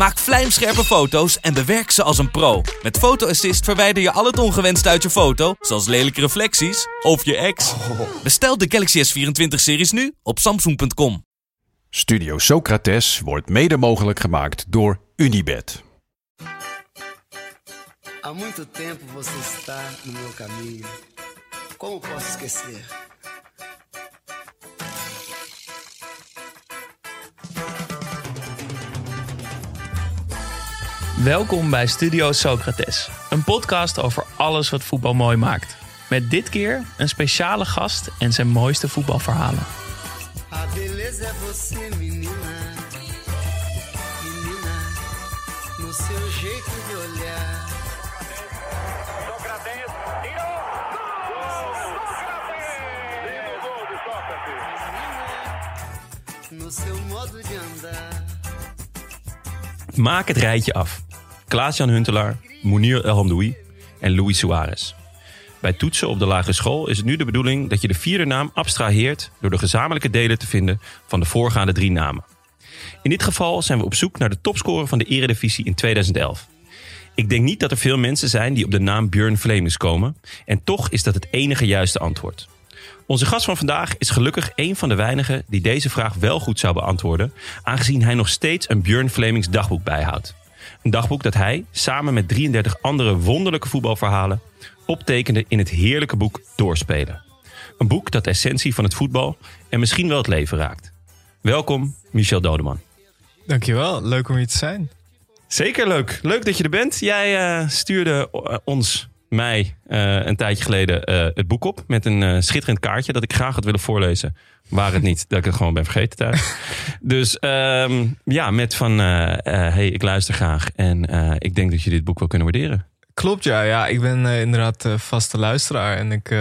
Maak vlijmscherpe foto's en bewerk ze als een pro. Met Photo Assist verwijder je al het ongewenst uit je foto, zoals lelijke reflecties of je ex. Bestel de Galaxy S24-series nu op samsung.com. Studio Socrates wordt mede mogelijk gemaakt door Unibed. Há muito tempo você está no meu caminho. Como posso esquecer? Welkom bij Studio Socrates, een podcast over alles wat voetbal mooi maakt. Met dit keer een speciale gast en zijn mooiste voetbalverhalen. Maak het rijtje af. Klaas-Jan Huntelaar, Mounir El Hamdoui en Luis Suarez. Bij toetsen op de lagere school is het nu de bedoeling dat je de vierde naam abstraheert door de gezamenlijke delen te vinden van de voorgaande drie namen. In dit geval zijn we op zoek naar de topscorer van de Eredivisie in 2011. Ik denk niet dat er veel mensen zijn die op de naam Björn Vlemings komen. En toch is dat het enige juiste antwoord. Onze gast van vandaag is gelukkig een van de weinigen die deze vraag wel goed zou beantwoorden, aangezien hij nog steeds een Björn Vlemings dagboek bijhoudt. Een dagboek dat hij, samen met 33 andere wonderlijke voetbalverhalen, optekende in het heerlijke boek Doorspelen. Een boek dat de essentie van het voetbal en misschien wel het leven raakt. Welkom, Michel Dodeman. Dankjewel, leuk om hier te zijn. Zeker leuk. Leuk dat je er bent. Jij eh, stuurde eh, ons, mij, eh, een tijdje geleden eh, het boek op. Met een eh, schitterend kaartje dat ik graag had willen voorlezen. Waar het niet dat ik het gewoon ben vergeten thuis. dus ehm, ja, met van, hey, ik luister graag. En ik denk dat je dit boek wel kunnen waarderen. Klopt, ja. ja ik ben inderdaad vaste luisteraar. En ik,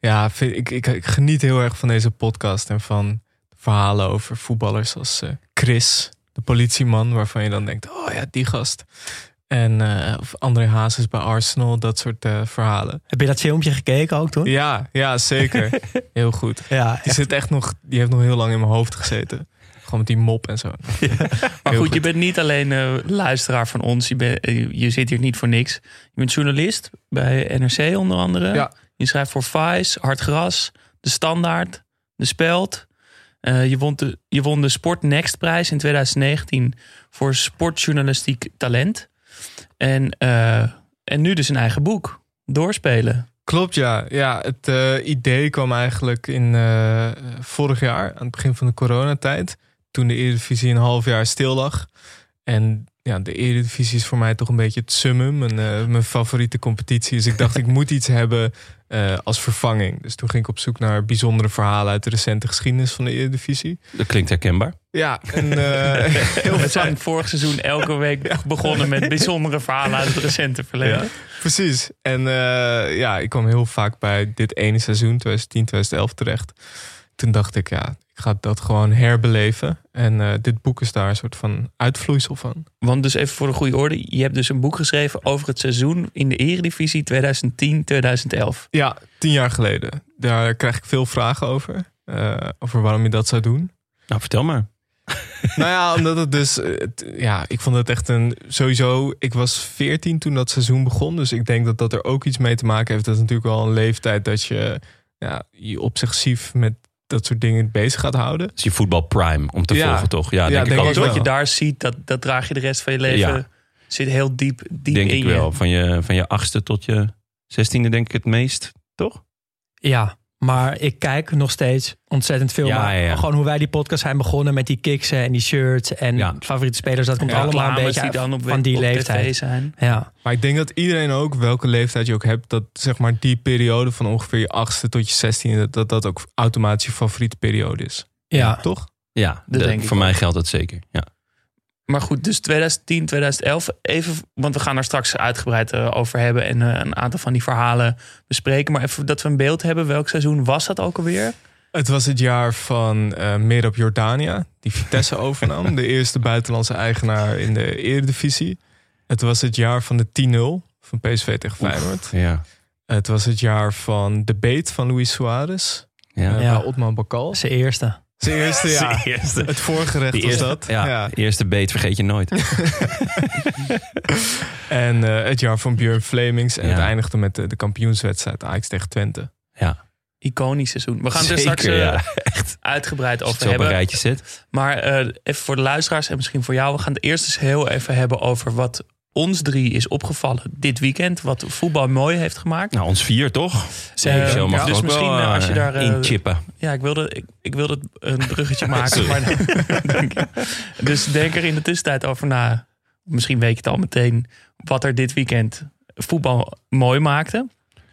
ja, vind, ik, ik, ik geniet heel erg van deze podcast. En van verhalen over voetballers als Chris, de politieman. Waarvan je dan denkt, oh ja, die gast. En uh, of André Hazes bij Arsenal, dat soort uh, verhalen. Heb je dat filmpje gekeken ook toen? Ja, ja zeker. heel goed. Ja, die, zit echt nog, die heeft nog heel lang in mijn hoofd gezeten. Gewoon met die mop en zo. Ja. maar goed, goed, je bent niet alleen uh, luisteraar van ons. Je, ben, je zit hier niet voor niks. Je bent journalist bij NRC onder andere. Ja. Je schrijft voor Vice, Hard Gras, De Standaard, De Speld. Uh, je, won de, je won de Sport Next prijs in 2019 voor sportjournalistiek talent. En, uh, en nu dus een eigen boek, Doorspelen. Klopt, ja. ja het uh, idee kwam eigenlijk in uh, vorig jaar, aan het begin van de coronatijd. Toen de Eredivisie een half jaar stil lag. En ja, de Eredivisie is voor mij toch een beetje het summum, mijn, uh, mijn favoriete competitie. Dus ik dacht, ik moet iets hebben uh, als vervanging. Dus toen ging ik op zoek naar bijzondere verhalen uit de recente geschiedenis van de Eredivisie. Dat klinkt herkenbaar. Ja, en uh, we zijn vorig seizoen elke week ja. begonnen met bijzondere verhalen uit het recente verleden. Ja, precies. En uh, ja, ik kwam heel vaak bij dit ene seizoen, 2010, 2011 terecht. Toen dacht ik, ja, ga dat gewoon herbeleven. En uh, dit boek is daar een soort van uitvloeisel van. Want dus even voor de goede orde. Je hebt dus een boek geschreven over het seizoen in de Eredivisie 2010-2011. Ja, tien jaar geleden. Daar krijg ik veel vragen over. Uh, over waarom je dat zou doen. Nou, vertel maar. nou ja, omdat het dus... Het, ja, ik vond het echt een... Sowieso, ik was 14 toen dat seizoen begon. Dus ik denk dat dat er ook iets mee te maken heeft. Dat is natuurlijk wel een leeftijd dat je ja, je obsessief met dat soort dingen bezig gaat houden. Is je voetbal prime om te ja. volgen, toch? Ja, Ja, denk, denk ik ik ook. Wat je wel. daar ziet, dat, dat draag je de rest van je leven. Ja. Zit heel diep, diep Denk in ik je. wel. Van je, van je achtste tot je zestiende denk ik het meest, toch? Ja, maar ik kijk nog steeds ontzettend veel. Ja, maar ja, ja. Gewoon hoe wij die podcast zijn begonnen met die kicks en die shirts en Ja. favoriete spelers. Dat komt Ja, allemaal een beetje die dan op, van die op leeftijd. zijn. Ja, Maar ik denk dat iedereen ook, welke leeftijd je ook hebt, dat zeg maar die periode van ongeveer je achtste tot je zestiende, dat dat, ook automatisch je favoriete periode is. ja. Toch? Ja, Dat de- denk ik voor mij geldt dat zeker. Ja. Maar goed, dus 2010, 2011. Even, want we gaan daar straks uitgebreid eh, over hebben. En eh, een aantal van die verhalen bespreken. Maar even dat we een beeld hebben. Welk seizoen was dat ook alweer? Het was het jaar van eh Merab Jordania, die Vitesse overnam. de eerste buitenlandse eigenaar in de Eredivisie. Het was het jaar van de 10-0 van PSV tegen Feyenoord. Ja. Het was het jaar van de beet van Luis Suarez. Ja. Ja. Otman Bakal. Zijn eerste. Zijn eerste, ja. Zijn eerste. Het voorgerecht Die was dat. Ja, Ja. eerste beet vergeet je nooit. En eh, het jaar van Björn Flemings. En Ja. het eindigde met de, de kampioenswedstrijd Ajax tegen Twente. Ja, Iconisch seizoen. We gaan er Zeker, straks eh, ja. uitgebreid als je over zo op een hebben. rijtje zet. Maar eh, even voor de luisteraars en misschien voor jou. We gaan het eerst eens heel even hebben over wat ons drie is opgevallen dit weekend. Wat voetbal mooi heeft gemaakt. Nou, ons vier toch? Zeker. Michel mag Ja, er dus ook misschien, wel eh, als je eh, daar, eh, inchippen. Ja, ik wilde, ik, ik wilde een bruggetje maken. Maar, denk dus denk er in de tussentijd over na. Misschien weet je het al meteen. Wat er dit weekend voetbal mooi maakte.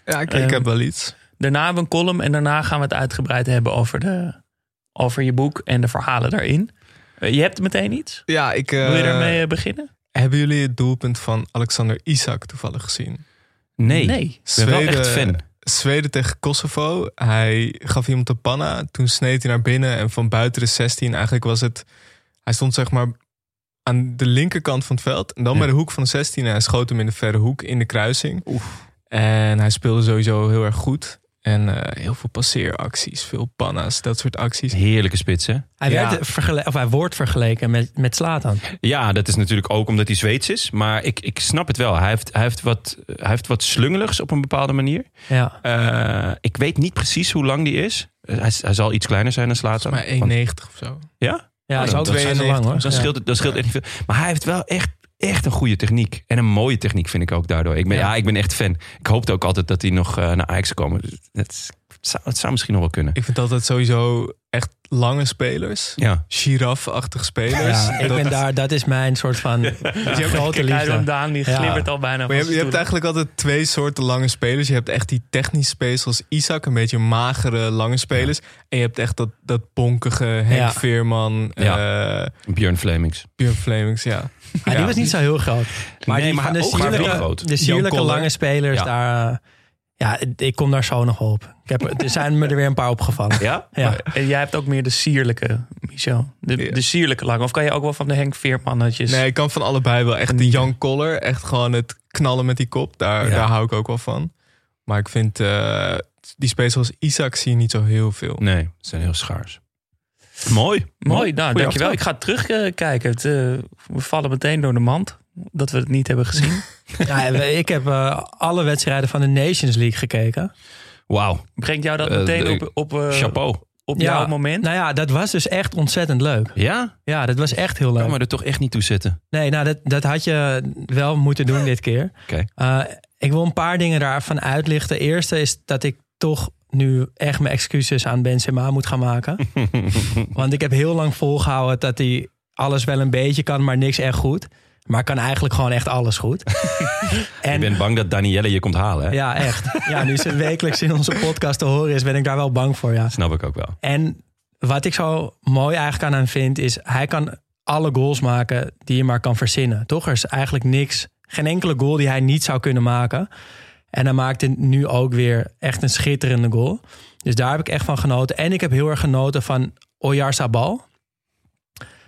Ja, ik, ik heb wel iets. Daarna hebben we een column. En daarna gaan we het uitgebreid hebben over, de, over je boek en de verhalen daarin. Eh, je hebt meteen iets? Ja, ik, eh, Wil je daarmee eh, beginnen? Hebben jullie het doelpunt van Alexander Isak toevallig gezien? Nee, Nee. ik ben wel echt fan. Zweden tegen Kosovo. Hij gaf iemand de panna. Toen sneed hij naar binnen. En van buiten de 16 eigenlijk was het... Hij stond zeg maar aan de linkerkant van het veld. En dan Ja. bij de hoek van de 16. En hij schoot hem in de verre hoek in de kruising. En hij speelde sowieso heel erg goed. En eh, heel veel passeeracties, veel panna's, dat soort acties. Heerlijke spits, hè? Hij, Ja. werd vergele- of hij wordt vergeleken met, met Slatan. Ja, dat is natuurlijk ook omdat hij Zweeds is. Maar ik, ik snap het wel. Hij heeft, hij, heeft wat, hij heeft wat slungeligs op een bepaalde manier. Ja. Eh, ik weet niet precies hoe lang die is. Hij, hij zal iets kleiner zijn dan Slatan. Maar 1,90 of zo. Ja? Ja, Oh, dat zijn ze 92. lang hoor. Dan scheelt het, dan scheelt echt niet veel. Maar hij heeft wel echt, echt een goede techniek. En een mooie techniek vind ik ook daardoor. Ik ben, ja. Ja. ik ben echt fan. Ik hoopte ook altijd dat hij nog eh, naar Ajax komen. Dus het zou, het zou misschien nog wel kunnen. Ik vind altijd sowieso echt lange spelers. Ja. Giraffe-achtige spelers. Ja, ik Dat- ben daar, dat is mijn soort van grote liefde. Daan die Ja. glibbert al bijna Maar je, hebt, je eigenlijk altijd twee soorten lange spelers. Je hebt echt die technische spelers zoals Isaac, een beetje magere lange spelers. En je hebt echt dat, dat bonkige Henk Ja. Veerman, Ja. eh Björn Flemings. Björn Flemings, ja. Ja, die Ja. was niet zo heel groot. Maar, Nee, die, maar van de ook maar wel sierlijke, groot. de sierlijke lange spelers, Ja. daar... ja, ik kom daar zo nog wel op. Ik heb, er zijn me er weer een paar opgevallen. Ja? Ja. En jij hebt ook meer de sierlijke, Michel. De, Ja. de sierlijke lang. Of kan je ook wel van de Henk Veermannetjes? Nee, ik kan van allebei wel. Echt de Jan Koller, echt gewoon het knallen met die kop. Daar, Ja. daar hou ik ook wel van. Maar ik vind eh, die spelers zoals Isaac zie je niet zo heel veel. Nee, ze zijn heel schaars. Mooi. Mooi, nou Goeie dankjewel. aftrap. Ik ga terugkijken. Het, eh, we vallen meteen door de mand. Dat we het niet hebben gezien. Ja, ik heb eh, alle wedstrijden van de Nations League gekeken. Wauw. Brengt jou dat Eh, meteen de- op, op, eh, Chapeau. op Ja. jouw moment? Nou ja, dat was dus echt ontzettend leuk. Ja? Ja, dat was echt heel Ik leuk. kan me er toch echt niet toe zitten. Nee, nou, dat, dat had je wel moeten doen dit keer. Oké. Eh, ik wil een paar dingen daarvan uitlichten. Eerste is dat ik toch nu echt mijn excuses aan Benzema moet gaan maken. Want ik heb heel lang volgehouden dat hij alles wel een beetje kan, maar niks echt goed. Maar kan eigenlijk gewoon echt alles goed. en Ik ben bang dat Danielle je komt halen. Hè? ja, echt. Ja, nu ze wekelijks in onze podcast te horen is, ben ik daar wel bang voor. Ja. Snap ik ook wel. En wat ik zo mooi eigenlijk aan hem vind, is hij kan alle goals maken die je maar kan verzinnen. Toch? Er is eigenlijk niks, geen enkele goal die hij niet zou kunnen maken. En hij maakte nu ook weer echt een schitterende goal. Dus daar heb ik echt van genoten. En ik heb heel erg genoten van Oyarzabal.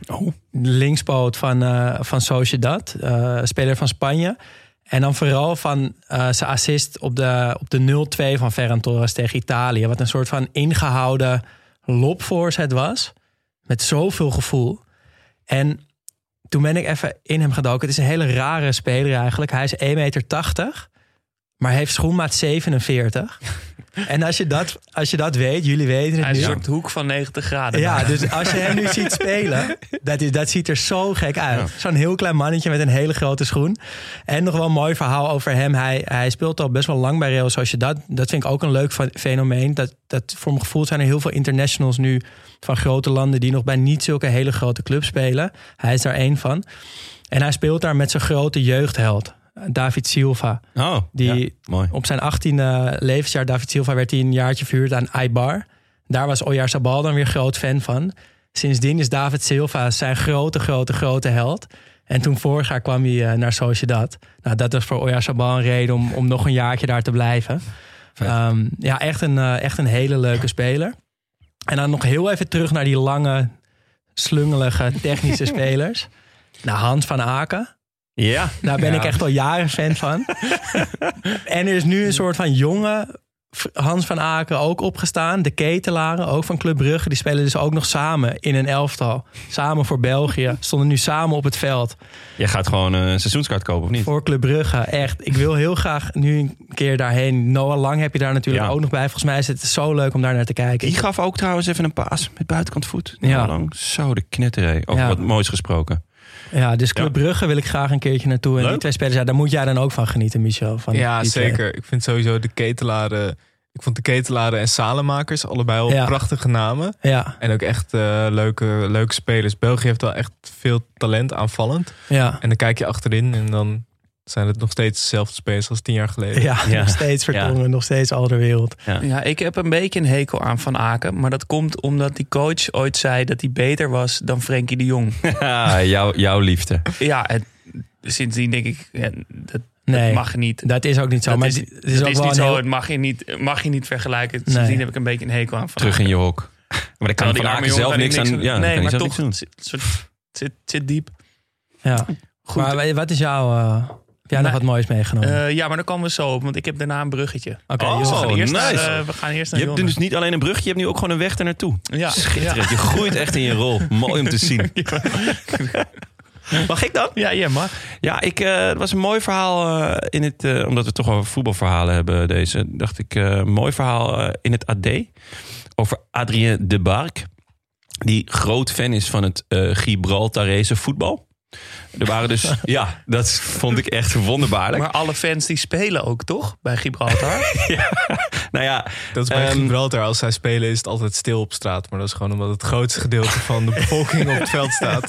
Oh. Linkspoot van, eh van Sociedad, eh, speler van Spanje. En dan vooral van eh, zijn assist op de, op de 0-2 van Ferran Torres tegen Italië. Wat een soort van ingehouden lopvoorzet was. Met zoveel gevoel. En toen ben ik even in hem gedoken. Het is een hele rare speler eigenlijk. Hij is 1,80 meter, maar heeft schoenmaat 47. en als je, dat, als je dat weet, jullie weten het Hij nu. een soort hoek van 90 graden. Ja, dus als je hem nu ziet spelen, dat, is, dat ziet er zo gek uit. Ja. Zo'n heel klein mannetje met een hele grote schoen. En nog wel een mooi verhaal over hem. Hij, hij speelt al best wel lang bij Real Sociedad. Dat vind ik ook een leuk fe- fenomeen. Dat, dat voor mijn gevoel zijn er heel veel internationals nu van grote landen... die nog bij niet zulke hele grote clubs spelen. Hij is daar één van. En hij speelt daar met zijn grote jeugdheld, David Silva. Oh, Die ja, mooi. op zijn 18e levensjaar, David Silva, werd hij een jaartje verhuurd aan Aibar. Daar was Oyarzabal dan weer groot fan van. Sindsdien is David Silva zijn grote, grote, grote held. En toen vorig jaar kwam hij eh, naar Sociedad. Nou, dat was voor Oyarzabal een reden om, om nog een jaartje daar te blijven. Ehm, ja, echt een, eh, echt een hele leuke speler. En dan nog heel even terug naar die lange, slungelige technische spelers. Nou, Hans van Aken. Ja. Daar ben Ja. ik echt al jaren fan van. en er is nu een soort van jonge Hans van Aken ook opgestaan. De ketelaren, ook van Club Brugge. Die spelen dus ook nog samen in een elftal. Samen voor België. Stonden nu samen op het veld. Je gaat gewoon een seizoenskaart kopen, of niet? Voor Club Brugge. Echt. Ik wil heel graag nu een keer daarheen. Noah Lang heb je daar natuurlijk Ja. ook nog bij. Volgens mij is het zo leuk om daar naar te kijken. Die gaf ook trouwens even een paas met buitenkant voet. Ja. Ja. Lang. Zo de knetterij. Over Ja. wat moois gesproken. Ja, dus Club Brugge wil ik graag een keertje naartoe. En die twee spelers, ja, daar moet jij dan ook van genieten, Michel. Van Ja, twee. zeker. Ik vind sowieso de ketelaren... Ik vond de ketelaren en Salemakers allebei al Ja. prachtige namen. Ja, En ook echt eh, leuke, leuke spelers. België heeft wel echt veel talent aanvallend. ja. En dan kijk je achterin en dan zijn het nog steeds dezelfde spelers als tien jaar geleden. Ja, Ja. nog steeds Vertongen, nog steeds Alderwereld. Ja, ik heb een beetje een hekel aan Van Aken. Maar dat komt omdat die coach ooit zei dat hij beter was dan Frenkie de Jong. Ja, jouw, jouw liefde. ja, en sindsdien denk ik, ja, dat, Nee, dat mag niet. dat is ook niet zo. Dat maar is, het dat is ook is wel niet zo. heel- Het mag je niet, mag je niet vergelijken. Sindsdien Nee. heb ik een beetje een hekel aan Van Terug Aken. in je hok. Maar daar kan Van Aken zelf niks aan doen. Ja, nee, maar zelf toch, het doen. zit, zit, diep. Ja. Goed. Maar wat is jouw... eh, heb jij nog Nee. wat moois meegenomen? Eh, ja, maar daar komen we zo op, want ik heb daarna een bruggetje. Oké, oh, we, gaan eerst nice. naar, eh, we gaan eerst naar Je hebt Jonne. dus niet alleen een brugje, je hebt nu ook gewoon een weg ernaartoe. Ja, Schitterend. Je groeit echt in je rol. Mooi om te zien. Mag ik dan? ja, ja, mag. Ja, ik, eh, het was een mooi verhaal eh, in het, omdat we toch over voetbalverhalen hebben. Deze dacht ik, eh, een mooi verhaal eh, in het AD over Adrien de Bark, die groot fan is van het eh Gibraltarese voetbal. Er waren dus, ja, dat vond ik echt wonderbaarlijk. Maar alle fans die spelen ook, toch? Bij Gibraltar. nou ja, Dat is bij Ehm, Gibraltar. Als zij spelen is het altijd stil op straat. Maar dat is gewoon omdat het grootste gedeelte van de bevolking op het veld staat.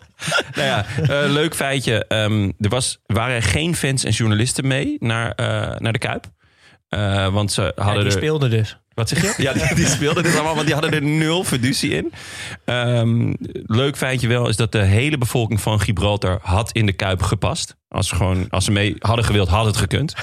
nou ja, eh, leuk feitje. Ehm, er was, waren geen fans en journalisten mee naar, eh, naar de Kuip. Eh, want ze Ja, hadden die er... speelde dus. Wat zeg je? Ja, die, die speelden dit allemaal, want die hadden er nul fiducie in. Ehm, leuk feitje wel is dat de hele bevolking van Gibraltar had in de Kuip gepast. Als ze, gewoon, als ze mee hadden gewild, had het gekund.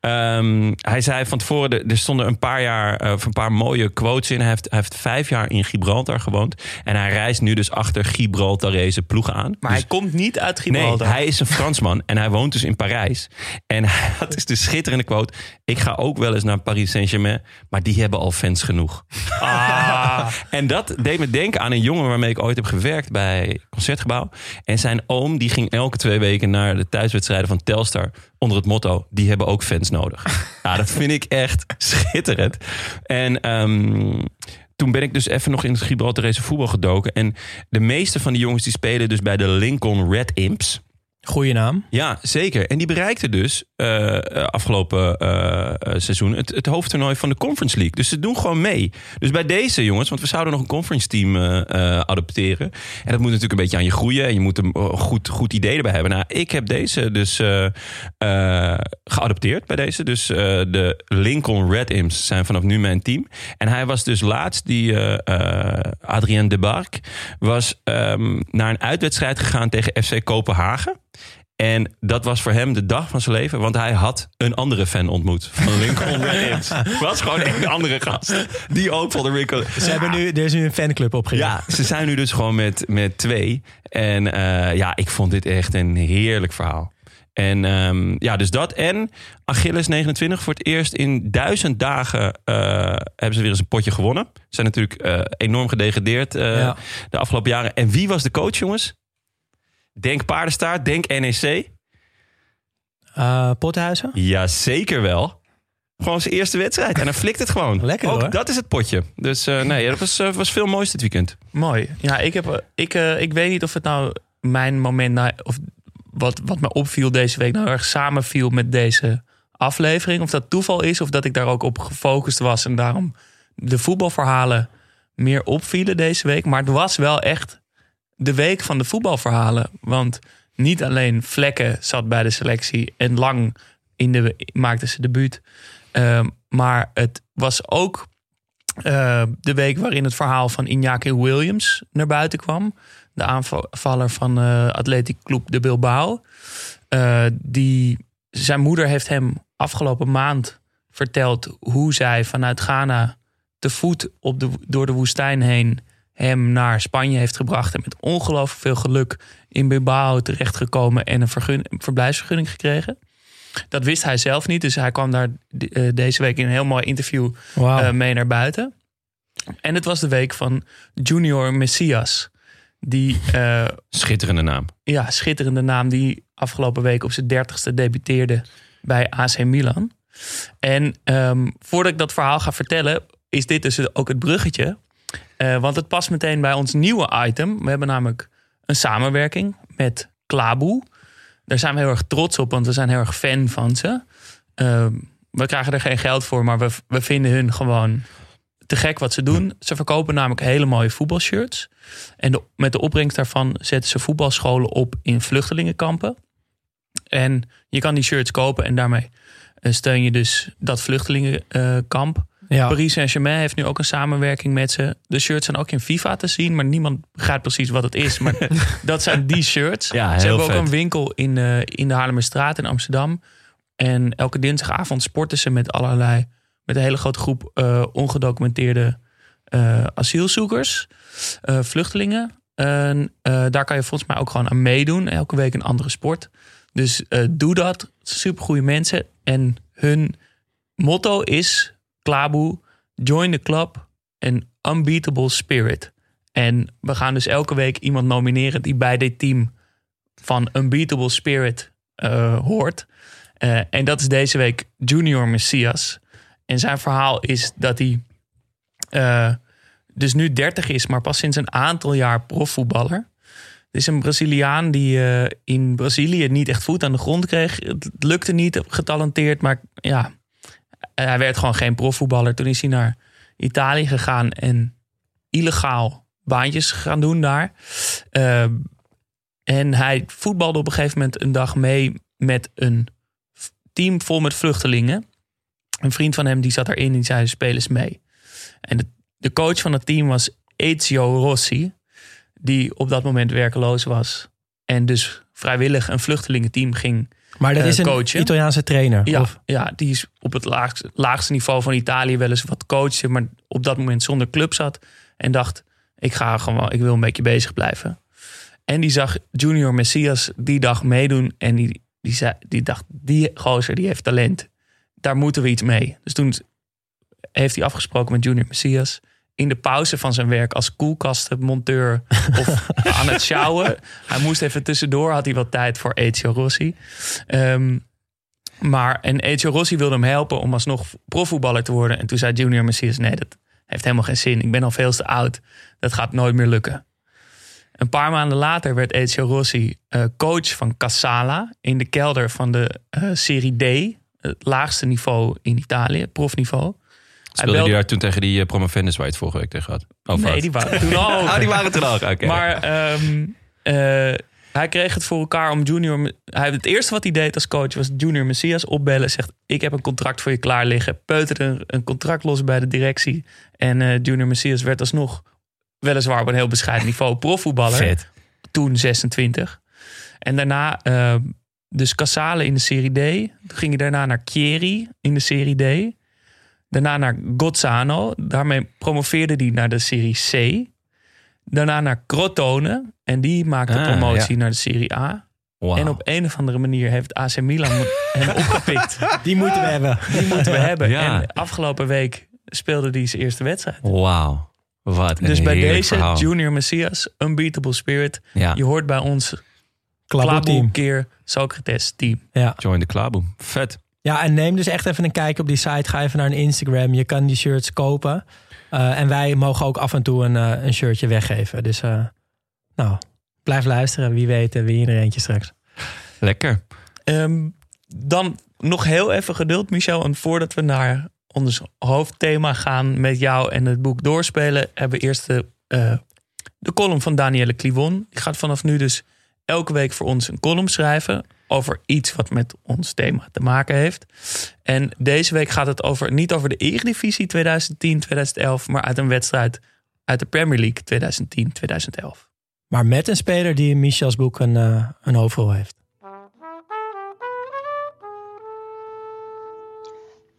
Ehm, hij zei van tevoren, er- stonden een paar jaar, eh, of een paar mooie quotes in. Hij heeft, hij heeft vijf jaar in Gibraltar gewoond. En hij reist nu dus achter Gibraltarese ploegen aan. Maar Dus- hij komt niet uit Nee, Gibraltar. hij is een Fransman en hij woont dus in Parijs. En had dus de schitterende quote... ik ga ook wel eens naar Paris Saint-Germain... maar die hebben al fans genoeg. Ah, En dat deed me denken aan een jongen waarmee ik ooit heb gewerkt... bij Concertgebouw. En zijn oom die ging elke twee weken naar de thuiswedstrijden van Telstar... onder het motto, die hebben ook fans nodig. Ja, dat vind ik echt schitterend. En... ehm, toen ben ik dus even nog in het Gibraltarese voetbal gedoken. En de meeste van die jongens die spelen dus bij de Lincoln Red Imps. Goeie naam. Ja, zeker. En die bereikte dus eh, eh, afgelopen eh, seizoen het, het hoofdtoernooi van de Conference League. Dus ze doen gewoon mee. Dus bij deze jongens, want we zouden nog een conference team eh, adopteren. En dat moet natuurlijk een beetje aan je groeien. En je moet een goed, goed idee erbij hebben. Nou, ik heb deze dus geadopteerd bij deze. Dus de Lincoln Red Imps zijn vanaf nu mijn team. En hij was dus laatst, die Adrien de Bark, was ehm, naar een uitwedstrijd gegaan tegen FC Kopenhagen. En dat was voor hem de dag van zijn leven, want hij had een andere fan ontmoet van Lincoln Imps. was gewoon een andere gast, die ook van de Lincoln... Ze hebben nu, er is nu een fanclub opgericht. Ja, ze zijn nu dus gewoon met, met twee. En eh, ja, ik vond dit echt een heerlijk verhaal. En ehm, ja, dus dat. En Achilles 29 voor het eerst in duizend dagen eh, hebben ze weer eens een potje gewonnen. Ze zijn natuurlijk eh, enorm gedegradeerd Ja. de afgelopen jaren. En wie was de coach, jongens? Denk paardenstaart, denk NEC. Eh, Pothuizen? Ja, zeker wel. Gewoon zijn eerste wedstrijd. En dan flikt het gewoon. Lekker, Ook hoor. dat is het potje. Dus eh, nee, dat was, eh, was veel moois dit weekend. mooi. Ja, ik, heb, ik, ik weet niet of het nou mijn moment... Nou, of wat, wat me opviel deze week nou erg samenviel met deze aflevering. Of dat toeval is, of dat ik daar ook op gefocust was... en daarom de voetbalverhalen meer opvielen deze week. Maar het was wel echt de week van de voetbalverhalen. Want niet alleen Vlekken zat bij de selectie... en lang in de, maakte ze debuut... Ehm, maar het was ook eh, de week waarin het verhaal van Iñaki Williams naar buiten kwam. De aanvaller van eh Athletic Club de Bilbao. Eh, die, zijn moeder heeft hem afgelopen maand verteld hoe zij vanuit Ghana te voet op de, door de woestijn heen hem naar Spanje heeft gebracht. En met ongelooflijk veel geluk in Bilbao terechtgekomen en een vergun, verblijfsvergunning gekregen. Dat wist hij zelf niet, dus hij kwam daar eh, deze week in een heel mooi interview eh, mee naar buiten. En het was de week van Junior Messias. Die eh, Schitterende naam. ja, schitterende naam die afgelopen week op zijn dertigste debuteerde bij AC Milan. En ehm, voordat ik dat verhaal ga vertellen, is dit dus ook het bruggetje. Eh, want het past meteen bij ons nieuwe item. We hebben namelijk een samenwerking met Klaboe. Daar zijn we heel erg trots op, want we zijn heel erg fan van ze. Ehm, we krijgen er geen geld voor, maar we, we vinden hun gewoon te gek wat ze doen. Ze verkopen namelijk hele mooie voetbalshirts. En met de opbrengst daarvan zetten ze voetbalscholen op in vluchtelingenkampen. En je kan die shirts kopen en daarmee eh, steun je dus dat vluchtelingenkamp. Ja. Paris Saint-Germain heeft nu ook een samenwerking met ze. De shirts zijn ook in FIFA te zien, maar niemand begrijpt precies wat het is. Maar dat zijn die shirts. Ja, ze hebben ook een winkel in, eh, in de Haarlemmerstraat in Amsterdam. En elke dinsdagavond sporten ze met allerlei, met een hele grote groep eh, ongedocumenteerde eh, asielzoekers, vluchtelingen. En daar kan je volgens mij ook gewoon aan meedoen. Elke week een andere sport. Dus doe dat. Super goede mensen. En hun motto is: Klaboe, join the club and unbeatable spirit. En we gaan dus elke week iemand nomineren die bij dit team van Unbeatable Spirit eh, hoort. Eh, en dat is deze week Junior Messias. En zijn verhaal is dat hij eh, dus nu 30 is, maar pas sinds een aantal jaar profvoetballer. Het is een Braziliaan die in Brazilië niet echt voet aan de grond kreeg. Het lukte niet, getalenteerd, maar ja, hij werd gewoon geen profvoetballer. Toen is hij naar Italië gegaan en illegaal baantjes gaan doen daar. Eh, en hij voetbalde op een gegeven moment een dag mee met een team vol met vluchtelingen. Een vriend van hem die zat erin en die zei: speel eens mee. En de, de coach van het team was Ezio Rossi, die op dat moment werkeloos was. En dus vrijwillig een vluchtelingenteam ging Maar dat eh, is een. Italiaanse trainer. ja, Of, ja, die is op het laagste, laagste niveau van Italië wel eens wat coachen, maar op dat moment zonder club zat. En dacht, ik ga gewoon, ik wil een beetje bezig blijven. En die zag Junior Messias die dag meedoen. En die, die, zei, die dacht, die gozer die heeft talent. Daar moeten we iets mee. Dus toen heeft hij afgesproken met Junior Messias. In de pauze van zijn werk als koelkastenmonteur of aan het sjouwen. Hij moest even tussendoor, had hij wat tijd voor Ezio Rossi. Ehm, maar, en Ezio Rossi wilde hem helpen om alsnog profvoetballer te worden. En toen zei Junior Messias, nee, dat heeft helemaal geen zin. Ik ben al veel te oud. Dat gaat nooit meer lukken. Een paar maanden later werd Ezio Rossi eh, coach van Casala in de kelder van de eh, Serie D. Het laagste niveau in Italië, profniveau. Speelde belde- daar toen tegen die uh, promovendus waar je het vorige week tegen had? Oh, nee, die waren toen al Oh, die waren toen al. Oké. Maar ehm, eh, hij kreeg het voor elkaar om Junior... Hij, het eerste wat hij deed als coach was Junior Messias opbellen. Zegt, ik heb een contract voor je klaar liggen. Peuterde een, een contract los bij de directie. En eh, Junior Messias werd alsnog weliswaar op een heel bescheiden niveau profvoetballer. Vet. Toen 26. En daarna eh, dus Casale in de Serie D. Toen ging hij daarna naar Chieri in de Serie D. Daarna naar Gozzano. Daarmee promoveerde hij naar de Serie C. Daarna naar Crotone. En die maakte Ah, promotie naar de Serie A. En op een of andere manier heeft AC Milan hem opgepikt. die moeten we hebben. Die moeten we hebben. Ja. En afgelopen week speelde hij zijn eerste wedstrijd. Wauw. Wat een dus bij deze verhaal. Junior Messias, Unbeatable Spirit. Ja, Je hoort bij ons Klaboe Klaboe keer Socrates team. Ja. join the klaboom. Vet. Ja, en neem dus echt even een kijk op die site. Ga even naar een Instagram. Je kan die shirts kopen. Eh, en wij mogen ook af en toe een, eh, een shirtje weggeven. Dus eh, nou, blijf luisteren. Wie weet, wie er eentje straks. Lekker. Ehm, dan nog heel even geduld, Michel. En voordat we naar ons hoofdthema gaan met jou en het boek doorspelen, hebben we eerst de, de column van Danielle Clivon. Die gaat vanaf nu dus elke week voor ons een column schrijven over iets wat met ons thema te maken heeft. En deze week gaat het over, niet over de Eredivisie 2010-2011, maar uit een wedstrijd uit de Premier League 2010-2011. Maar met een speler die in Michels boek een, eh, een hoofdrol heeft.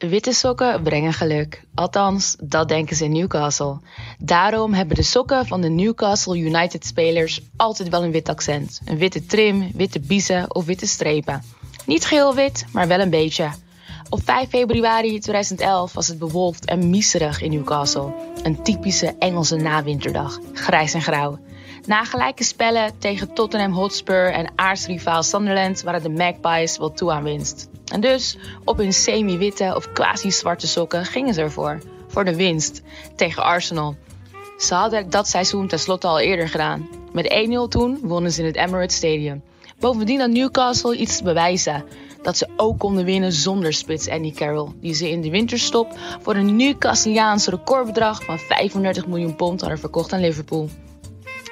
Witte sokken brengen geluk. Althans, dat denken ze in Newcastle. Daarom hebben de sokken van de Newcastle United spelers altijd wel een wit accent. Een witte trim, witte biezen of witte strepen. Niet geel wit, maar wel een beetje. Op 5 februari 2011 was het bewolkt en miserig in Newcastle. Een typische Engelse nawinterdag, grijs en grauw. Na gelijke spellen tegen Tottenham Hotspur en aardsrivaal Sunderland waren de Magpies wel toe aan winst. En dus op hun semi-witte of quasi-zwarte sokken gingen ze ervoor. Voor de winst tegen Arsenal. Ze hadden dat seizoen tenslotte al eerder gedaan. Met 1-0 toen wonnen ze in het Emirates Stadium. Bovendien had Newcastle iets te bewijzen. Dat ze ook konden winnen zonder spits Andy Carroll. Die ze in de winterstop voor een Newcastleaans recordbedrag van 35 miljoen pond hadden verkocht aan Liverpool.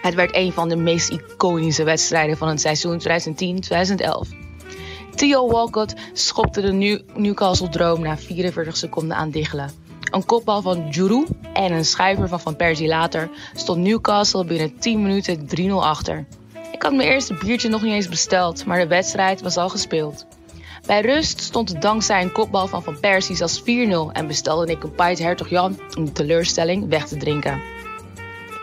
Het werd een van de meest iconische wedstrijden van het seizoen 2010-2011. Theo Walcott schopte de New Newcastle-droom na 44 seconden aan diggelen. Een kopbal van Giroud en een schuiver van Van Persie later stond Newcastle binnen 10 minuten 3-0 achter. Ik had mijn eerste biertje nog niet eens besteld, maar de wedstrijd was al gespeeld. Bij rust stond het dankzij een kopbal van Van Persie als 4-0 en bestelde ik een pint Hertog Jan om de teleurstelling weg te drinken.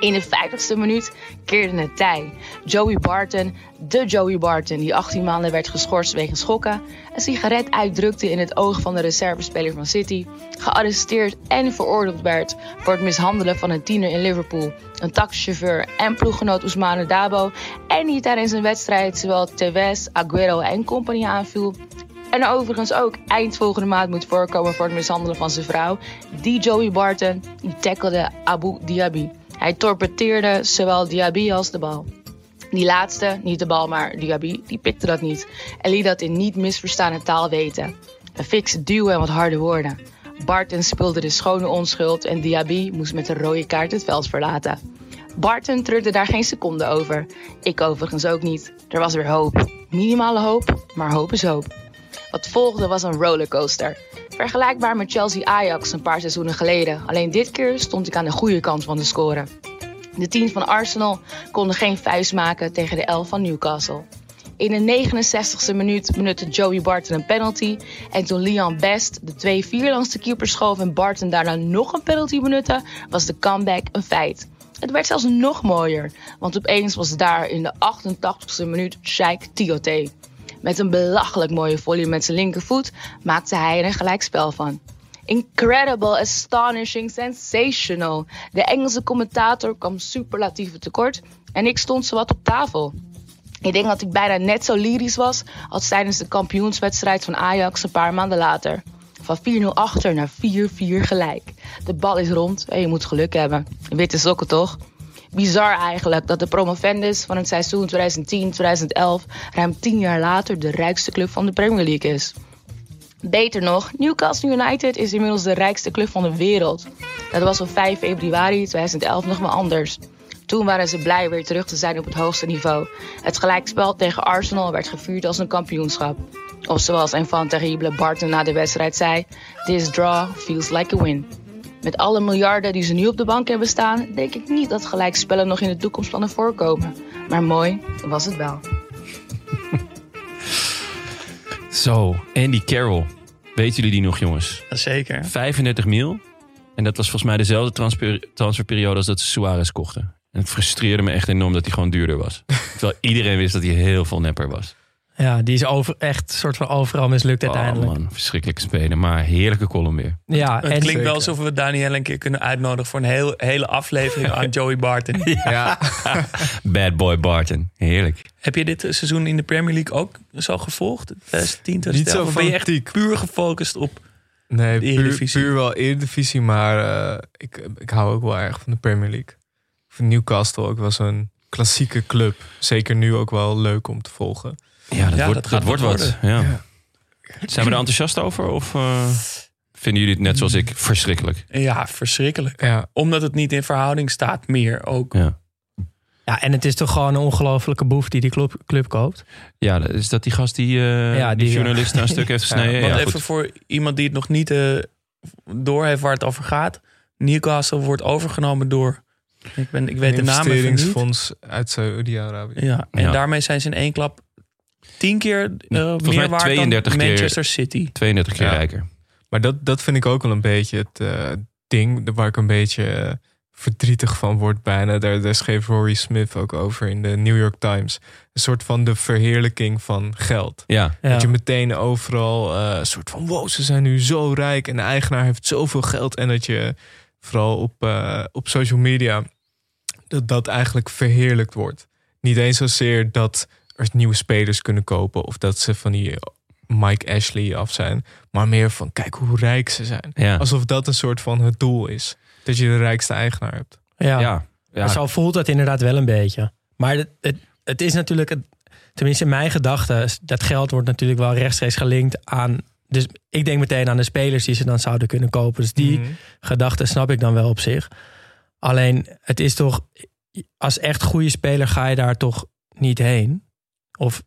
In de 50ste minuut keerde het tij. Joey Barton, de Joey Barton, die 18 maanden werd geschorst wegens schokken, een sigaret uitdrukte in het oog van de reservespeler van City, gearresteerd en veroordeeld werd voor het mishandelen van een tiener in Liverpool, een taxichauffeur en ploeggenoot Ousmane Dabo, en die tijdens een wedstrijd zowel Tevez, Aguero en compagnie aanviel, en overigens ook eind volgende maand moet voorkomen voor het mishandelen van zijn vrouw. Die Joey Barton, die tackelde Abu Diaby. Hij torpedeerde zowel Diaby als de bal. Die laatste, niet de bal, maar Diaby, die pikte dat niet. En liet dat in niet misverstaande taal weten. Een fikse duw en wat harde woorden. Barton speelde de schone onschuld en Diaby moest met een rode kaart het veld verlaten. Barton treurde daar geen seconde over. Ik overigens ook niet. Er was weer hoop. Minimale hoop, maar hoop is hoop. Wat volgde was een rollercoaster. Vergelijkbaar met Chelsea-Ajax een paar seizoenen geleden. Alleen dit keer stond ik aan de goede kant van de score. De team van Arsenal konden geen vuist maken tegen de 11 van Newcastle. In de 69e minuut benutte Joey Barton een penalty. En toen Leon Best de 2-4 langs de keeper schoof en Barton daarna nog een penalty benutte, was de comeback een feit. Het werd zelfs nog mooier, want opeens was daar in de 88e minuut Sheikh Tiote. Met een belachelijk mooie volley met zijn linkervoet maakte hij er een gelijkspel van. Incredible, astonishing, sensational. De Engelse commentator kwam superlatieven tekort en ik stond zowat op tafel. Ik denk dat ik bijna net zo lyrisch was als tijdens de kampioenswedstrijd van Ajax een paar maanden later. Van 4-0 achter naar 4-4 gelijk. De bal is rond en je moet geluk hebben. Witte sokken toch? Bizar eigenlijk dat de promovendus van het seizoen 2010-2011 ruim 10 jaar later de rijkste club van de Premier League is. Beter nog, Newcastle United is inmiddels de rijkste club van de wereld. Dat was op 5 februari 2011 nog maar anders. Toen waren ze blij weer terug te zijn op het hoogste niveau. Het gelijkspel tegen Arsenal werd gevierd als een kampioenschap. Of zoals van terrible Barton na de wedstrijd zei: This draw feels like a win. Met alle miljarden die ze nu op de bank hebben staan, denk ik niet dat gelijkspellen nog in de toekomstplannen voorkomen. Maar mooi was het wel. Zo, Andy Carroll. Weten jullie die nog, jongens? Zeker. 35 mil. En dat was volgens mij dezelfde transfer, transferperiode als dat ze Suarez kochten. En het frustreerde me echt enorm dat hij gewoon duurder was. Terwijl iedereen wist dat hij heel veel nepper was. Ja, die is over, echt soort van overal mislukt uiteindelijk. Oh man, verschrikkelijke spelen. Maar heerlijke column weer. Ja, Het en klinkt wel alsof we Daniel een keer kunnen uitnodigen voor een heel, hele aflevering aan Joey Barton. Ja, Bad boy Barton. Heerlijk. Heb je dit seizoen in de Premier League ook zo gevolgd? 2010, Niet 2011? zo Of ben je echt puur gefocust op... nee, De puur, Eredivisie. puur wel Eredivisie, maar eh, ik, ik hou ook wel erg van de Premier League. Newcastle ook wel zo'n klassieke club. Zeker nu ook wel leuk om te volgen. Ja, dat, Ja, wordt, dat wordt wat. Ja. Zijn we er enthousiast over? Of eh, vinden jullie het net zoals ik verschrikkelijk? Ja, verschrikkelijk. Ja, Omdat het niet in verhouding staat meer ook. Ja. ja, en het is toch gewoon een ongelofelijke boef die die club, club koopt. Ja, is dat die gast die, eh, Ja, die, journalist een stuk heeft gesneden? Want Ja, even goed. voor iemand die het nog niet eh door heeft waar het over gaat. Newcastle wordt overgenomen door... Ik, ben, ik weet de naam even niet. investeringsfonds uit Saudi-Arabië. Ja, en Ja. daarmee zijn ze in één klap tien keer eh, meer waard 32 dan keer- Manchester City. 32 keer Ja. rijker. Maar dat, dat vind ik ook wel een beetje het eh, ding waar ik een beetje eh, verdrietig van word bijna. Daar, daar schreef Rory Smith ook over in de New York Times. Een soort van de verheerlijking van geld. Ja, Ja. Dat je meteen overal eh, een soort van wow, ze zijn nu zo rijk en de eigenaar heeft zoveel geld. En dat je vooral op, op social media dat dat eigenlijk verheerlijkt wordt. Niet eens zozeer dat er nieuwe spelers kunnen kopen of dat ze van die Mike Ashley af zijn, maar meer van kijk hoe rijk ze zijn. ja. Alsof dat een soort van het doel is. Dat je de rijkste eigenaar hebt. Ja. ja. ja. Zo voelt het inderdaad wel een beetje. Maar het, het, het is natuurlijk, het- tenminste in mijn gedachten, dat geld wordt natuurlijk wel rechtstreeks gelinkt aan. Dus ik denk meteen aan de spelers die ze dan zouden kunnen kopen. Dus die Mhm. gedachte snap ik dan wel op zich. Alleen het is toch, als echt goede speler ga je daar toch niet heen. Of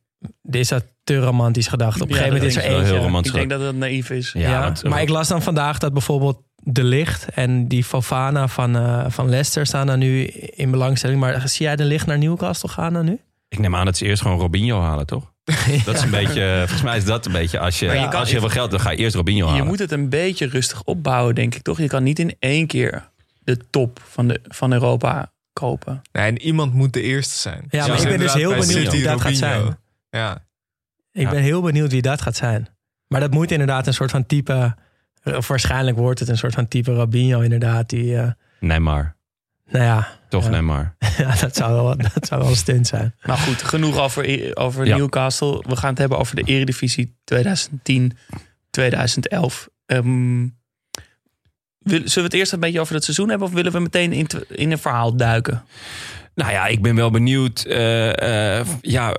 is dat te romantisch gedacht? Op een Ja, gegeven moment is dat er eentje. heel romantisch. Ik denk dat het naïef is. Ja, Ja, want- maar ik las dan vandaag dat bijvoorbeeld De Licht en die Fofana van, eh, van Leicester staan dan nu in belangstelling. Maar zie jij De Licht naar Newcastle gaan dan nu? Ik neem aan dat ze eerst gewoon Robinho halen, toch? Dat is een beetje, volgens mij is dat een beetje, als je, Maar je kan- als je heel veel geld, dan ga je eerst Robinho halen. Je moet het een beetje rustig opbouwen, denk ik toch? Je kan niet in één keer de top van, de, van Europa kopen. Nee, en iemand moet de eerste zijn. Ja, maar ik ben dus heel benieuwd City wie dat gaat zijn. Ja, Ik Ja. ben heel benieuwd wie dat gaat zijn. Maar dat moet inderdaad een soort van type... Of waarschijnlijk wordt het een soort van type Rabinho inderdaad. Die, eh, Neymar. nou ja, Toch Ja. Neymar. ja dat, zou wel, dat zou wel een stunt zijn. Maar goed, genoeg over, over Ja. Newcastle. We gaan het hebben over de Eredivisie 2010, 2011. Zullen we het eerst een beetje over het seizoen hebben... of willen we meteen in, in een verhaal duiken? Nou ja, ik ben wel benieuwd. eh, eh, ja,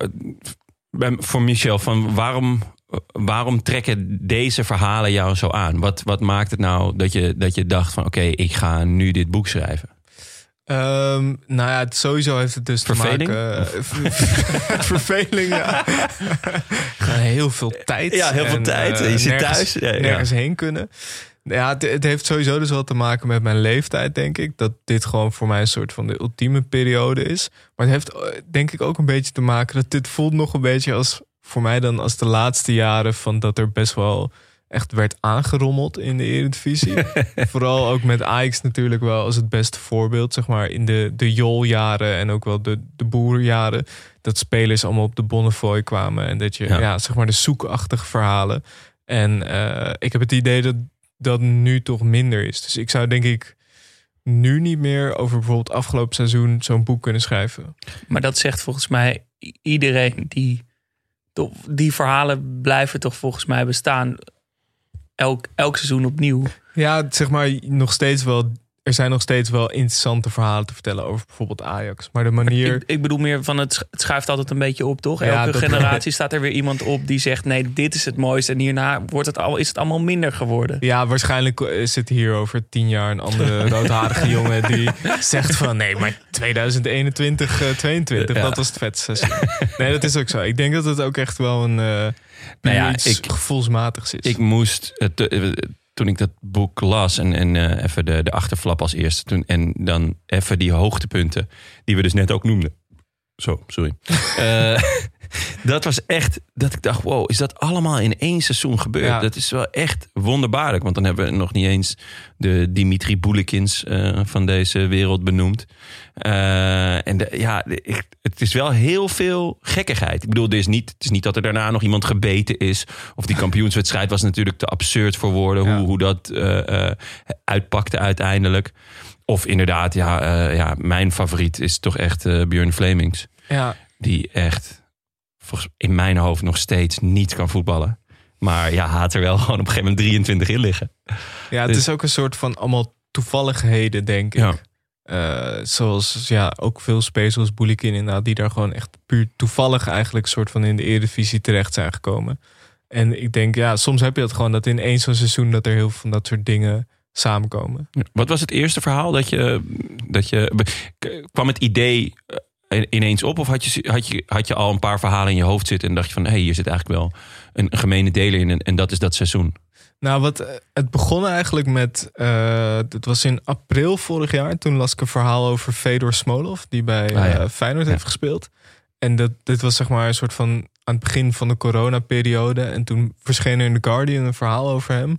voor Michel, van waarom, waarom trekken deze verhalen jou zo aan? Wat, wat maakt het nou dat je, dat je dacht van oké, ik ga nu dit boek schrijven? Ehm, nou ja, het, sowieso heeft het dus Verveling? te maken... ver- verveling, ja. Heel veel tijd. Ja, heel veel en, tijd. Je zit nergens- thuis. Ja, ja. Nergens heen kunnen. Ja, het, het heeft sowieso dus wel te maken met mijn leeftijd, denk ik. Dat dit gewoon voor mij een soort van de ultieme periode is. Maar het heeft eh, denk ik ook een beetje te maken... dat dit voelt nog een beetje als voor mij dan als de laatste jaren... van dat er best wel echt werd aangerommeld in de Eredivisie. Vooral ook met Ajax natuurlijk wel als het beste voorbeeld. Zeg maar in de, de Jol-jaren en ook wel de, de boerjaren. Dat spelers allemaal op de Bonnefoy kwamen. En dat je, Ja. ja, zeg maar de zoekachtige verhalen. En eh, ik heb het idee dat dat nu toch minder is. Dus ik zou denk ik nu niet meer over bijvoorbeeld afgelopen seizoen zo'n boek kunnen schrijven. Maar dat zegt volgens mij iedereen die... Die verhalen blijven toch volgens mij bestaan... Elk, elk seizoen opnieuw. Ja, zeg maar nog steeds wel. Er zijn nog steeds wel interessante verhalen te vertellen over bijvoorbeeld Ajax. Maar de manier. Ik, ik bedoel meer van het, sch- het schuift altijd een beetje op, toch? Ja, Elke dat- generatie staat er weer iemand op die zegt: nee, dit is het mooiste. En hierna wordt het al, is het allemaal minder geworden. Ja, waarschijnlijk eh, zit hier over tien jaar een andere roodharige jongen die zegt van nee, maar 2021, eh, 22, Ja. dat was het vetste. Nee, dat is ook zo. Ik denk dat het ook echt wel een eh Nou ja, iets ik- gevoelsmatigs is. Ik moest, eh, toen ik dat boek las en, en eh, even de, de achterflap als eerste. Toen, en dan even die hoogtepunten, die we dus net ook noemden. Zo, sorry. Eh, dat was echt, dat ik dacht, wow, is dat allemaal in één seizoen gebeurd? Ja. Dat is wel echt wonderbaarlijk. Want dan hebben we nog niet eens de Dimitri Boulikins eh, van deze wereld benoemd. Eh, en de, ja, ik- het is wel heel veel gekkigheid. Ik bedoel, er is niet, het is niet dat er daarna nog iemand gebeten is. Of die kampioenswedstrijd was natuurlijk te absurd voor woorden. Ja. Hoe, hoe dat eh, uitpakte uiteindelijk. Of inderdaad, ja, ja, mijn favoriet is toch echt Björn Flemings. ja, Die echt volgens, in mijn hoofd nog steeds niet kan voetballen. Maar ja, haat er wel gewoon op een gegeven moment 23 in liggen. ja, het Dus- is ook een soort van allemaal toevalligheden, denk ik. Ja. Eh, zoals ja, ook veel spelers zoals Boulikin inderdaad, die daar gewoon echt puur toevallig eigenlijk soort van in de Eredivisie terecht zijn gekomen. En ik denk, ja, soms heb je dat gewoon dat in één zo'n seizoen dat er heel veel van dat soort dingen samenkomen. Wat was het eerste verhaal dat je, dat je kwam het idee eh, ineens op? Of had je, had, je, had je al een paar verhalen in je hoofd zitten en dacht je van hé, hey, hier zit eigenlijk wel een, een gemene deler in en, en dat is dat seizoen? Nou, wat, eh, het begon eigenlijk met, eh het was in april vorig jaar. Toen las ik een verhaal over Fedor Smolov, die bij Ah, ja. eh, Feyenoord Ja. heeft gespeeld. En dat, dit was zeg maar een soort van aan het begin van de coronaperiode. En toen verscheen er in The Guardian een verhaal over hem.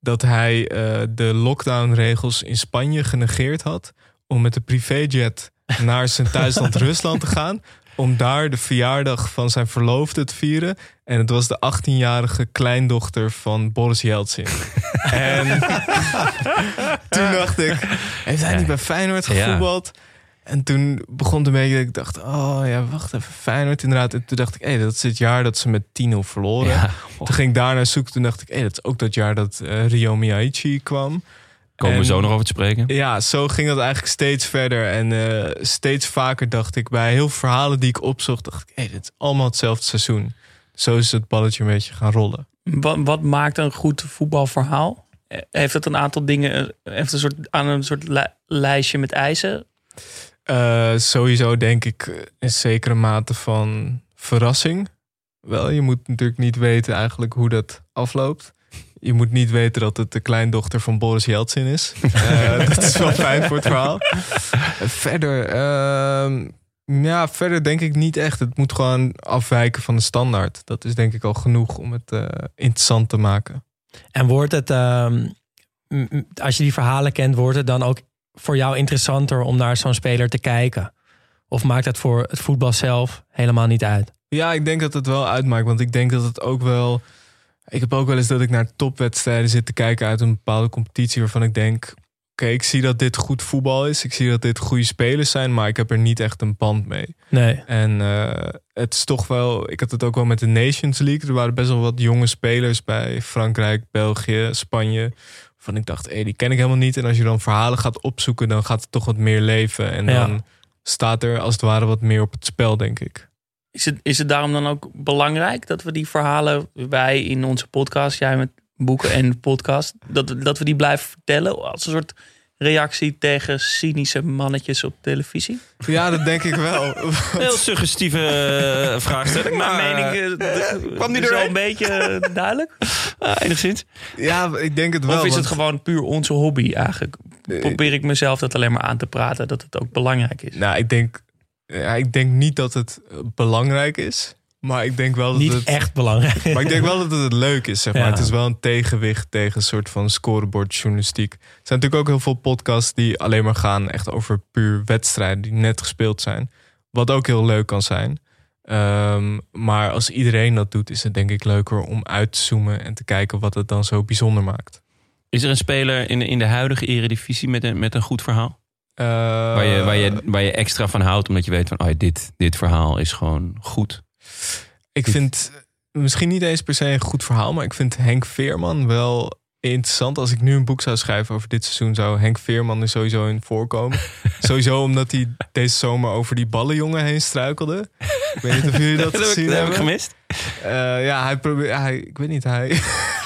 dat hij eh, de lockdownregels in Spanje genegeerd had om met de privéjet naar zijn thuisland Rusland te gaan. Om daar de verjaardag van zijn verloofde te vieren. En het was de 18-jarige kleindochter van Boris Yeltsin. en toen dacht ik, heeft hij niet bij Feyenoord Ja. gevoetbald? En toen begon beetje dat ik dacht, oh ja, wacht even, Feyenoord inderdaad. En toen dacht ik, hé, dat is het jaar dat ze met 10-0 verloren. Ja. Toen ging ik daar naar zoeken. Toen dacht ik, hé, dat is ook dat jaar dat eh, Rio Miyaichi kwam. Komen we zo nog over te spreken. Ja, zo ging dat eigenlijk steeds verder. En eh, steeds vaker dacht ik bij heel veel verhalen die ik opzocht, dacht ik, hé, dit is allemaal hetzelfde seizoen. Zo is het balletje een beetje gaan rollen. Wat, wat maakt een goed voetbalverhaal? Eh, Heeft het een aantal dingen, eh, heeft een soort, aan een soort li- lijstje met eisen? Eh, sowieso denk ik een zekere mate van verrassing. Wel, je moet natuurlijk niet weten eigenlijk hoe dat afloopt. Je moet niet weten dat het de kleindochter van Boris Yeltsin is. Eh, dat is wel fijn voor het verhaal. Verder, ehm, ja, verder denk ik niet echt. Het moet gewoon afwijken van de standaard. Dat is denk ik al genoeg om het eh, interessant te maken. En wordt het, ehm, als je die verhalen kent, wordt het dan ook voor jou interessanter om naar zo'n speler te kijken? Of maakt het voor het voetbal zelf helemaal niet uit? Ja, ik denk dat het wel uitmaakt. Want ik denk dat het ook wel. Ik heb ook wel eens dat ik naar topwedstrijden zit te kijken uit een bepaalde competitie waarvan ik denk. Oké, ik zie dat dit goed voetbal is. Ik zie dat dit goede spelers zijn, maar ik heb er niet echt een band mee. Nee. En eh, het is toch wel. Ik had het ook wel met de Nations League. Er waren best wel wat jonge spelers bij Frankrijk, België, Spanje. Van ik dacht, hé, die ken ik helemaal niet. En als je dan verhalen gaat opzoeken, dan gaat het toch wat meer leven. En Ja. dan staat er als het ware wat meer op het spel, denk ik. Is het, is het daarom dan ook belangrijk dat we die verhalen, wij in onze podcast, jij met boeken en podcast, dat, we- dat we die blijven vertellen als een soort reactie tegen cynische mannetjes op televisie? Ja, dat denk ik wel. Heel suggestieve eh, vraagstelling. Mijn Maar, mening eh, kwam die is wel doorheen? een beetje eh, duidelijk. enigszins. Ja, ik denk het wel. Of is het gewoon puur onze hobby eigenlijk? Probeer ik mezelf dat alleen maar aan te praten dat het ook belangrijk is. Nou, ik denk, ja, ik denk niet dat het eh, belangrijk is. Maar ik denk wel dat Niet het... echt belangrijk. Maar ik denk wel dat het leuk is, zeg maar. Ja. Het is wel een tegenwicht tegen een soort van scorebordjournalistiek. Er zijn natuurlijk ook heel veel podcasts die alleen maar gaan echt over puur wedstrijden die net gespeeld zijn. Wat ook heel leuk kan zijn. Ehm, maar als iedereen dat doet, is het denk ik leuker om uit te zoomen en te kijken wat het dan zo bijzonder maakt. Is er een speler in, in de huidige eredivisie met een, met een goed verhaal? Eh, Waar je, waar, je, waar je extra van houdt, omdat je weet van... Oh, dit, dit verhaal is gewoon goed. Ik vind misschien niet eens per se een goed verhaal, maar ik vind Henk Veerman wel interessant. Als ik nu een boek zou schrijven over dit seizoen, zou Henk Veerman er sowieso in voorkomen. sowieso omdat hij deze zomer over die ballenjongen heen struikelde. Ik weet niet of jullie dat Dat heb ik, gezien dat heb ik gemist. Eh, ja, hij probeert. Hij, ik weet niet, hij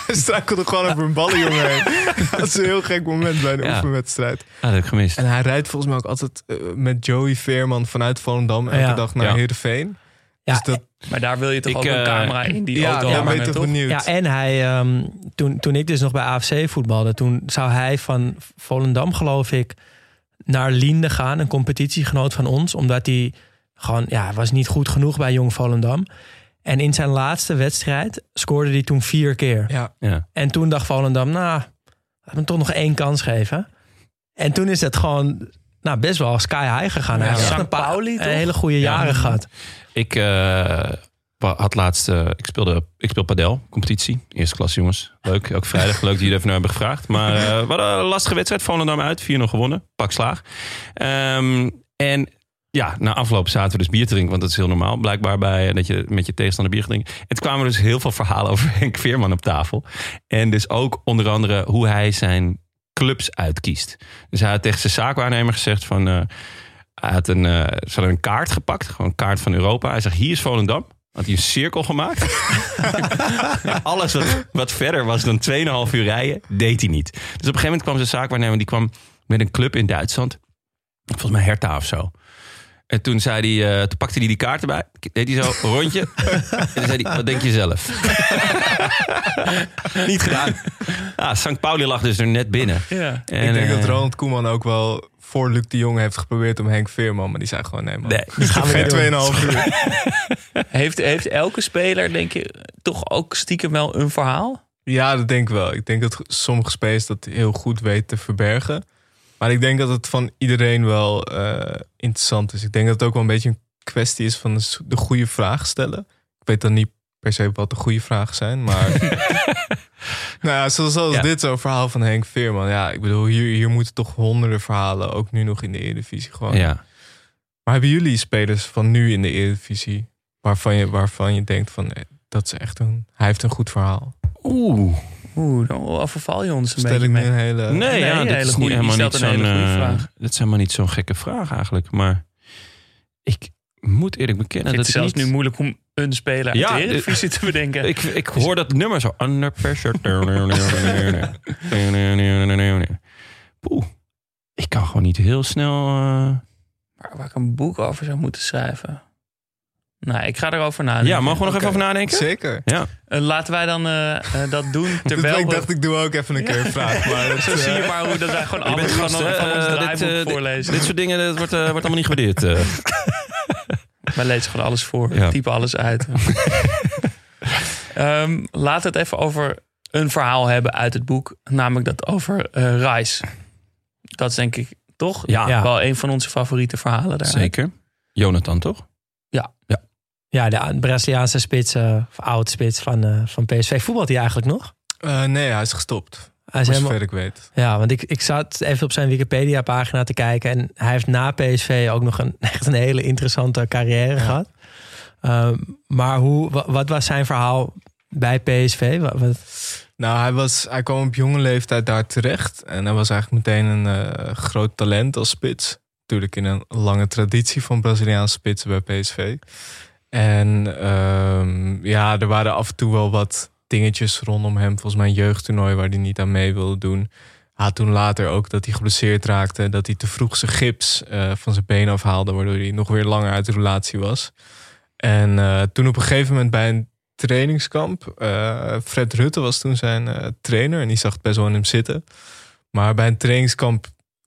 struikelde gewoon over een ballenjongen heen. Dat is een heel gek moment bij een Ja. oefenwedstrijd. Ah, dat heb ik gemist. En hij rijdt volgens mij ook altijd eh, met Joey Veerman vanuit Volendam elke Ja. dag naar Ja. Heerenveen. Ja, dus dat, Maar daar wil je toch Ik, ook een eh, camera in die ja, auto je toch benieuwd. Ja, en hij, ehm, toen, toen ik dus nog bij AFC voetbalde, toen zou hij van Volendam, geloof ik, naar Liende gaan, een competitiegenoot van ons, omdat hij gewoon, ja, was niet goed genoeg bij Jong Volendam. En in zijn laatste wedstrijd scoorde hij toen vier keer. ja. Ja. En toen dacht Volendam, nou, laten we hem toch nog één kans geven. En toen is het gewoon nou, best wel sky high gegaan. Hij Ja. heeft echt St. een Pauli, toch? hele goede jaren gehad. Ik eh, had laatst... eh, ik, speelde, ik speel padel, competitie. Eerste klas, jongens. Leuk, elke vrijdag. Leuk dat jullie even naar hebben gevraagd. Maar eh, hadden een lastige wedstrijd. Volendam uit, 4-0 gewonnen. Pak slaag. Ehm, en ja, na afloop zaten we dus bier te drinken. Want dat is heel normaal, blijkbaar, bij, dat je met je tegenstander bier. En toen kwamen dus heel veel verhalen over Henk Veerman op tafel. En dus ook onder andere hoe hij zijn clubs uitkiest. Dus hij had tegen zijn zaakwaarnemer gezegd van... eh, hij had een, eh, ze een kaart gepakt, gewoon een kaart van Europa. Hij zegt, hier is Volendam. Had hij een cirkel gemaakt. Alles wat, verder was dan 2,5 uur rijden, deed hij niet. Dus op een gegeven moment kwam zijn zaakwaarnemer... die kwam met een club in Duitsland. Volgens mij Hertha of zo. En toen, zei hij, eh, toen pakte hij die kaart erbij. Deed hij zo een rondje. en toen zei hij, wat denk je zelf? niet gedaan. Ja, St. Pauli lag dus er net binnen. Ja. En, ik denk eh, dat Ronald Koeman ook wel voor Luc de Jong heeft geprobeerd om Henk Veerman. Maar die zei gewoon nee man. Nee, Dat gaan we niet doen. Geen 2,5 uur. Heeft, heeft elke speler, denk je, toch ook stiekem wel een verhaal? Ja, dat denk ik wel. Ik denk dat sommige spelers dat heel goed weten te verbergen. Maar ik denk dat het van iedereen wel eh, interessant is. Ik denk dat het ook wel een beetje een kwestie is van de, goede vraag stellen. Ik weet dan niet per se wat de goede vragen zijn, maar... nou ja, zoals, zoals Ja. dit zo'n verhaal van Henk Veerman. Ja, ik bedoel, hier, hier moeten toch honderden verhalen, ook nu nog in de Eredivisie gewoon. Ja. Maar hebben jullie spelers van nu in de Eredivisie waarvan je, waarvan je denkt van, eh, dat is echt een, hij heeft een goed verhaal? Oeh. Oeh, dan overval je ons een Stel beetje ik mee. een hele... Nee, nee, ja, dat is niet, helemaal niet zo'n... hele goede eh, vraag. dat is helemaal niet zo'n gekke vraag eigenlijk. Maar ik moet eerlijk bekennen Ik vind dat het zelfs niet... nu moeilijk om een speler uit Ja, de Eredivisie te bedenken. Ik, ik hoor dat nummer zo. Under pressure. Poeh. Ik kan gewoon niet heel snel... eh, waar, waar ik een boek over zou moeten schrijven. Nou, ik ga erover nadenken. Ja, mogen we nog even over nadenken? Zeker. Ja. Eh, laten wij dan eh, eh, dat doen terwijl ik dacht, ik doe ook even een keer een vraag. Maar dat, Zo zie je maar hoe dat wij gewoon alles van, ons draaiboek voorlezen. Dit soort dingen dat wordt, wordt allemaal niet gewaardeerd. eh. Wij lezen gewoon alles voor. Ja. Typen alles uit. Ehm laten we het even over een verhaal hebben uit het boek. Namelijk dat over eh Rice. Dat is denk ik toch Ja. Ja. wel een van onze favoriete verhalen daar. Zeker. Jonathan, toch? Ja, de Braziliaanse spits, eh, of oud spits van, eh, van PSV. Voetbalt hij eigenlijk nog? eh, nee, hij is gestopt. Hij is helemaal, zover ik weet. ja, want ik, ik zat even op zijn Wikipedia-pagina te kijken. En hij heeft na PSV ook nog een, echt een hele interessante carrière gehad. Ehm, maar hoe, wa- wat was zijn verhaal bij PSV? Wat, wat- Nou, hij, was, hij kwam op jonge leeftijd daar terecht. En hij was eigenlijk meteen een groot talent als spits. Natuurlijk in een lange traditie van Braziliaanse spitsen bij PSV. En ehm, ja, er waren af en toe wel wat dingetjes rondom hem. Volgens mij een jeugdtoernooi waar hij niet aan mee wilde doen. Had toen later ook dat hij geblesseerd raakte. Dat hij te vroeg zijn gips eh, van zijn been afhaalde. Waardoor hij nog weer langer uit de relatie was. En eh, toen op een gegeven moment bij een trainingskamp. eh, Fred Rutte was toen zijn trainer. En die zag het best wel in hem zitten. Maar bij een trainingskamp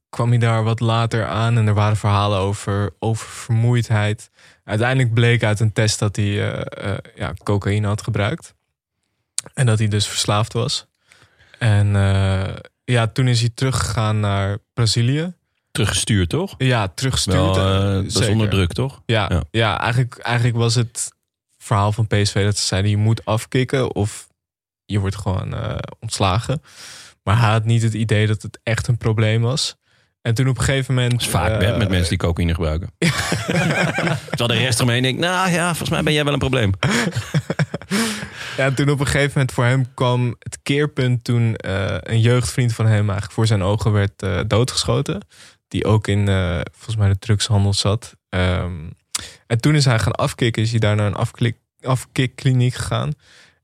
kwam hij daar wat later aan. En er waren verhalen over, over vermoeidheid. Uiteindelijk bleek uit een test dat hij eh, eh, ja, cocaïne had gebruikt. En dat hij dus verslaafd was. En eh, ja, toen is hij teruggegaan naar Brazilië. Teruggestuurd, toch? Ja, teruggestuurd. Wel, dat is onder druk, toch? Ja, Ja. ja. eigenlijk, eigenlijk was het verhaal van PSV dat ze zeiden: je moet afkicken of je wordt gewoon ontslagen. Maar hij had niet het idee dat het echt een probleem was. En toen op een gegeven moment. Dat is vaak eh, met mensen die cocaïne gebruiken. Terwijl de rest eromheen denkt, nou ja, volgens mij ben jij wel een probleem. Ja, toen op een gegeven moment voor hem kwam het keerpunt toen eh, een jeugdvriend van hem eigenlijk voor zijn ogen werd eh, doodgeschoten. Die ook in volgens mij de drugshandel zat. Ehm, en toen is hij gaan afkicken, is hij daar naar een afklik, afkikkliniek gegaan.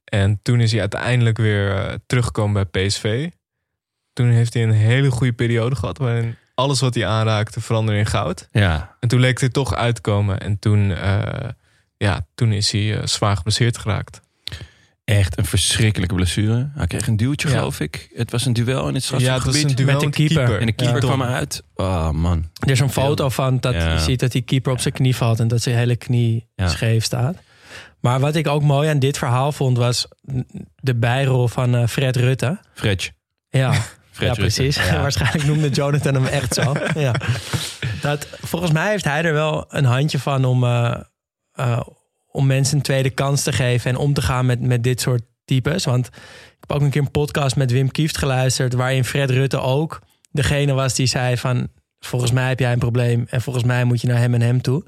En toen is hij uiteindelijk weer teruggekomen bij PSV. Toen heeft hij een hele goede periode gehad waarin alles wat hij aanraakte veranderde in goud. Ja, En toen leek het er toch uitkomen. En toen, eh, ja, toen is hij eh, zwaar geblesseerd geraakt. echt een verschrikkelijke blessure. Hij kreeg een duwtje, Ja. geloof ik. Het was een duel in het Ja, het was strafgebied. een duel met de keeper. keeper. En de keeper Ja. kwam eruit. Oh man. er is een foto van dat Ja. je ziet dat die keeper op zijn knie valt en dat zijn hele knie Ja. scheef staat. Maar wat ik ook mooi aan dit verhaal vond, was de bijrol van eh, Fred Rutte. Fredje. Ja, Fred ja Rutte. precies. Ja. Waarschijnlijk noemde Jonathan hem echt zo. ja. dat, volgens mij heeft hij er wel een handje van om, eh, eh, om mensen een tweede kans te geven en om te gaan met, met dit soort types. Want ik heb ook een keer een podcast met Wim Kieft geluisterd, waarin Fred Rutte ook degene was die zei van volgens mij heb jij een probleem en volgens mij moet je naar hem en hem toe.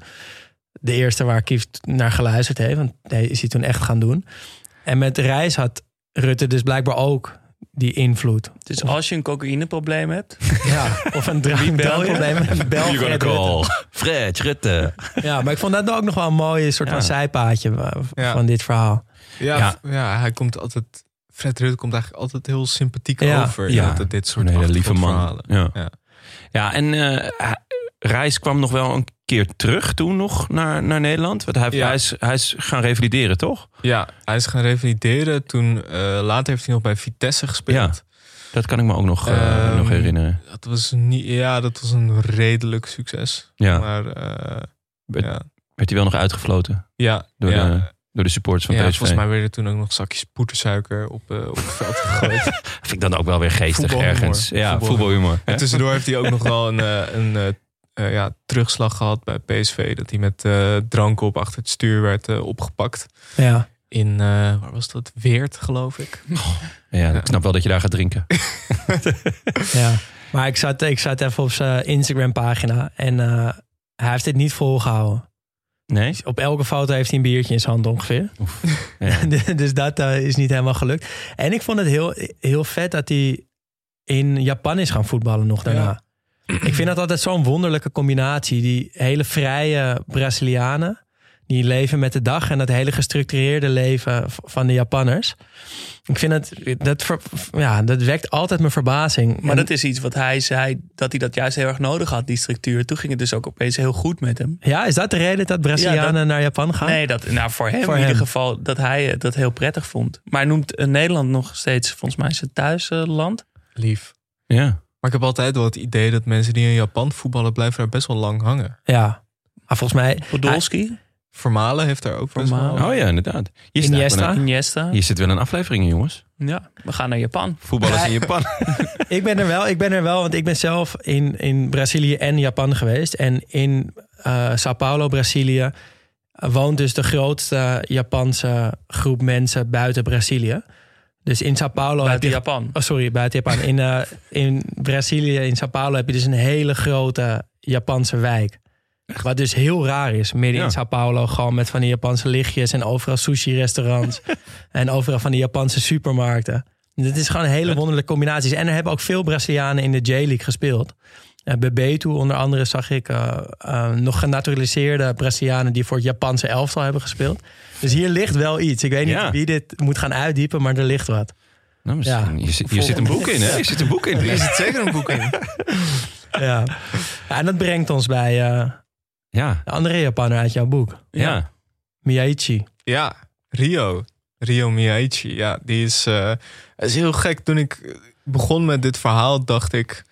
De eerste waar Kieft naar geluisterd heeft, want nee, is hij toen echt gaan doen. En met de reis had Rutte dus blijkbaar ook die invloed. Dus als je een cocaïneprobleem hebt, Ja, of een je? drankprobleem. Bel You gonna Fred Rutte. call. Fred Rutte. Ja, maar ik vond dat ook nog wel een mooie soort Ja. van zijpaadje Ja. van dit verhaal. Ja, Ja. ja. hij komt altijd. Fred Rutte komt eigenlijk altijd heel sympathiek Ja. over. Ja. Ja, altijd dit soort Een hele lieve man. Ja, Ja. ja en eh, Reis kwam nog wel een keer terug toen nog naar, naar Nederland. Want hij, Ja. hij, is, hij is gaan revalideren, toch? Ja, hij is gaan revalideren. Toen, eh, later heeft hij nog bij Vitesse gespeeld. Dat kan ik me ook nog, eh, Ehm, nog herinneren. Dat was niet, ja, dat was een redelijk succes. Ja. Maar eh, Werd- ja, Werd hij wel nog uitgefloten? ja, Door ja. de Door de supporters van ja, PSV. volgens mij werden er toen ook nog zakjes poedersuiker op, op het veld gegooid. Vind ik dan ook wel weer geestig ergens. Ja, Voetbalhumor. voetbalhumor. en tussendoor heeft hij ook nog wel een, een eh, ja, terugslag gehad bij PSV. Dat hij met eh drank op achter het stuur werd eh, opgepakt. Ja. In, eh, waar was dat? Weert, geloof ik. Ja, ik snap wel dat je daar gaat drinken. ja. Maar ik zat, ik zat even op zijn Instagram pagina en eh, hij heeft dit niet volgehouden. Nee? Op elke foto heeft hij een biertje in zijn hand ongeveer. Ja. dus dat is niet helemaal gelukt. En ik vond het heel, heel vet dat hij in Japan is gaan voetballen nog daarna. Ik vind dat altijd zo'n wonderlijke combinatie. Die hele vrije Brazilianen. Die leven met de dag en dat hele gestructureerde leven van de Japanners. Ik vind het, dat, ver- ja, dat wekt altijd mijn verbazing. Maar En- dat is iets wat hij zei, dat hij dat juist heel erg nodig had, die structuur. Toen ging het dus ook opeens heel goed met hem. Ja, is dat de reden dat Brazilianen Ja, dat- naar Japan gaan? Nee, dat, nou, voor hem Voor in ieder geval dat hij het dat heel prettig vond. Maar hij noemt eh, Nederland nog steeds volgens mij zijn thuisland. Lief. Ja. Maar ik heb altijd wel het idee dat mensen die in Japan voetballen... blijven daar best wel lang hangen. Ja. Maar volgens mij... Podolski, Vermalen heeft daar ook best wel... Vermalen. Oh ja, inderdaad. Hier, staat Iniesta? een- Iniesta. hier zit wel een aflevering in, jongens. Ja, we gaan naar Japan. Voetballers in Japan. Ik ben er wel, ik ben er wel, want ik ben zelf in, in Brazilië en Japan geweest. En in eh Sao Paulo, Brazilië, woont dus de grootste Japanse groep mensen buiten Brazilië. Dus in Sao Paulo Buiten heb je. Japan. Oh, sorry, buiten Japan. In, eh, in Brazilië, in Sao Paulo, heb je dus een hele grote Japanse wijk. Wat dus heel raar is. Midden Ja. in Sao Paulo, gewoon met van die Japanse lichtjes en overal sushi-restaurants. en overal van die Japanse supermarkten. Dit is gewoon een hele wonderlijke combinaties. En er hebben ook veel Brazilianen in de J-League gespeeld. Uh, Bebeto onder andere zag ik eh, eh, nog genaturaliseerde Brazilianen die voor het Japanse elftal hebben gespeeld. Dus hier ligt wel iets. Ik weet niet Ja. wie dit moet gaan uitdiepen, maar er ligt wat. Nou, misschien- hier, zit, een boek in, hè? Hier zit een boek in. Er zit zeker een boek in. Ja. ja en dat brengt ons bij eh, Ja, de andere Japaner uit jouw boek. ja. Miyaichi. Ja, Rio. Rio Miyaichi. Ja, die is, eh, is heel gek. Toen ik begon met dit verhaal, dacht ik...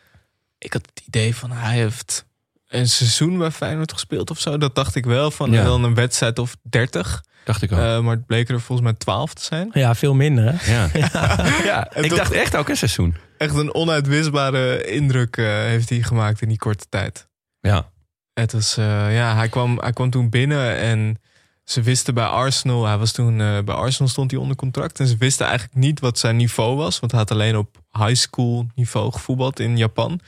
Ik had het idee van hij heeft een seizoen bij Feyenoord gespeeld of zo. Dat dacht ik wel, van Ja. wel een wedstrijd of 30. Dacht ik al. Eh, maar het bleek er volgens mij 12 te zijn. Ja, veel minder hè? ja. ja, ik dacht echt ook een seizoen. Echt een onuitwisbare indruk eh, heeft hij gemaakt in die korte tijd. Ja. Het was, eh, ja, hij kwam, hij kwam toen binnen en ze wisten bij Arsenal, hij was toen eh, bij Arsenal stond hij onder contract en ze wisten eigenlijk niet wat zijn niveau was, want hij had alleen op high school niveau gevoetbald in Japan.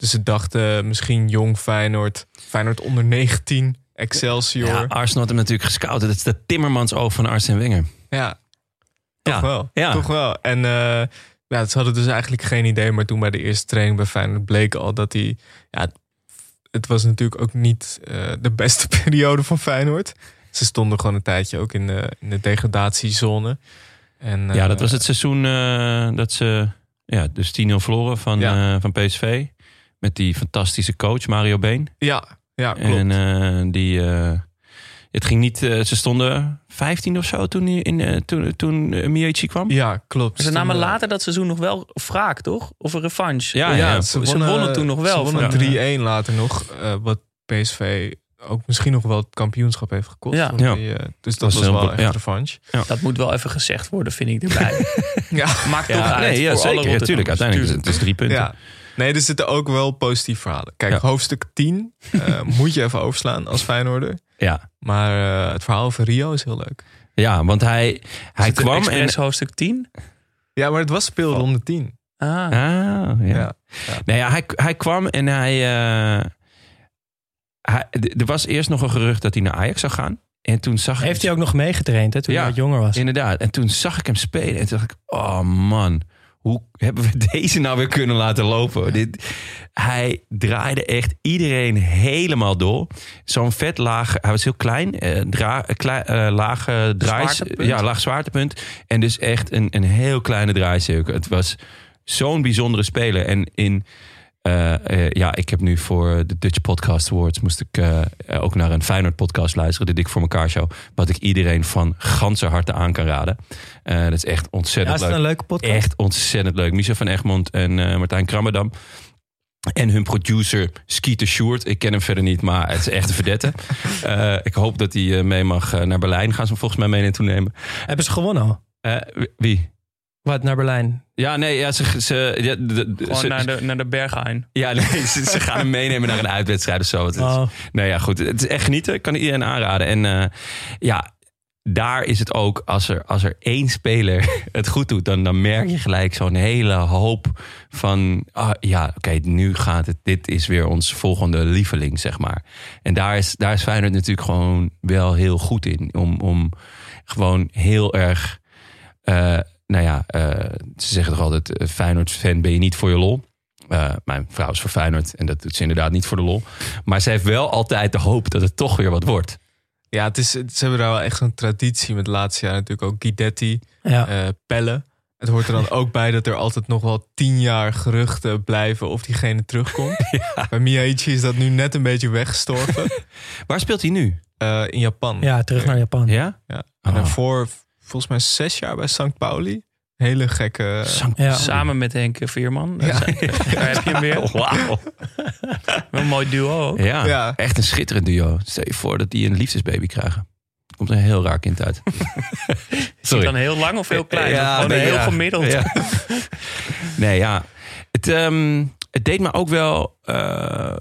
Dus ze dachten misschien jong Feyenoord, Feyenoord onder 19, Excelsior. ja, Ja, Arsenal had hem natuurlijk gescout. Dat is de Timmermans oog van Arsene Wenger. toch Ja. wel. Ja. Toch wel. En eh, ja, ze hadden dus eigenlijk geen idee, maar toen bij de eerste training bij Feyenoord bleek al dat hij, ja, het was natuurlijk ook niet eh, de beste periode van Feyenoord. Ze stonden gewoon een tijdje ook in de, in de degradatiezone. En, ja, dat eh, was het seizoen eh, dat ze ja, dus 10-0 verloren van, Ja. eh, van PSV. Met die fantastische coach Mario Been. Ja, ja klopt. En eh, die... eh, het ging niet... eh, ze stonden 15 of zo toen, in, toen, toen Miyachi kwam. ja, klopt. Ze namen Toen, later dat seizoen nog wel wraak, toch? Of een revanche. Ja, ja, ja. Ze, Ze wonnen toen nog wel Ze wonnen 3-1 later nog. eh, wat PSV ook misschien nog wel het kampioenschap heeft gekost. Ja. Die, eh, dus dat was wel echt ja. revanche. Dat moet wel even gezegd worden, vind ik erbij. Ja. Maakt toch Ja, uit nee, ja, voor alle zeker. Ja, tuurlijk. Rotterdammers. Uiteindelijk is het, het is drie punten. Nee, er zitten ook wel positieve verhalen. Kijk, Ja. hoofdstuk 10 eh, moet je even overslaan als Feyenoorder. Ja. Maar eh, het verhaal van Rio is heel leuk. Ja, want hij, hij Is kwam en... Express hoofdstuk 10? Ja, maar het was speelronde 10. Ah. Ah, ja. Ja. Nee, ja, hij, hij kwam en hij, eh, hij... Er was eerst nog een gerucht dat hij naar Ajax zou gaan. En toen zag ik... Heeft hij ook nog meegetraind hè, toen Ja. hij wat jonger was? Inderdaad. En toen zag ik hem spelen. En toen dacht ik, oh man, hoe hebben we deze nou weer kunnen laten lopen? Dit, hij draaide echt iedereen helemaal door. Zo'n vet laag, hij was heel klein, eh, dra, eh, eh, draais, ja, laag zwaartepunt. En dus echt een, een heel kleine draaicirkel. Het was zo'n bijzondere speler. En in, eh, eh, ja, ik heb nu voor de Dutch Podcast Awards moest ik eh, ook naar een Feyenoord podcast luisteren, de Dik voor elkaar show, wat ik iedereen van ganse harte aan kan raden. Dat is echt Ja, ontzettend is het leuk. een leuke podcast? Echt ontzettend leuk. Michel van Egmond en Martijn Krammerdam. En hun producer Skeeter Short. Ik ken hem verder niet, maar het is echt een verdette. Ik hoop dat hij mee mag naar Berlijn. Gaan ze volgens mij mee naartoe nemen. Hebben ze gewonnen al? Wie? Wat, naar Berlijn? Ja, nee, ja, ze, ze, ja, de- de- Gewoon ze- naar de, naar de Berghain. ja, nee, ze, ze gaan hem meenemen naar een uitwedstrijd of zo. Het is- Oh. Nou ja, goed. Het is echt genieten. Ik kan iedereen aanraden. En eh, ja, daar is het ook, als er, als er één speler het goed doet, dan, dan merk je gelijk zo'n hele hoop van, ah, ja, oké, nu gaat het, dit is weer ons volgende lieveling, zeg maar. En daar is, daar is Feyenoord natuurlijk gewoon wel heel goed in. Om, om gewoon heel erg, eh, nou ja, eh, ze zeggen toch altijd, eh, Feyenoord-fan ben je niet voor je lol. Eh, mijn vrouw is voor Feyenoord en dat doet ze inderdaad niet voor de lol. Maar ze heeft wel altijd de hoop dat het toch weer wat wordt. Ja, het is, het- ze hebben daar wel echt zo'n traditie met de laatste jaar natuurlijk ook Guidetti, Ja. eh, Pelle. Het hoort er dan ook bij dat er altijd nog wel tien jaar geruchten blijven of diegene terugkomt. Bij Miyaichi is dat nu net een beetje weggestorven. Waar speelt hij nu? Eh, in Japan. ja, terug naar Japan. Ja? Ja. En Oh. daarvoor volgens mij zes jaar bij St. Pauli. Hele gekke... Ja. Samen met Henk Veerman. Ja. Daar heb je hem weer. Wauw. Wel een mooi duo ook. Ja, Ja. echt een schitterend duo. Stel je voor dat die een liefdesbaby krijgen. Er komt een heel raar kind uit. Is hij dan heel lang of heel klein? Ja, Of gewoon nee, heel ja. gemiddeld. Ja. Nee, ja. Het, ehm, het deed me ook wel eh,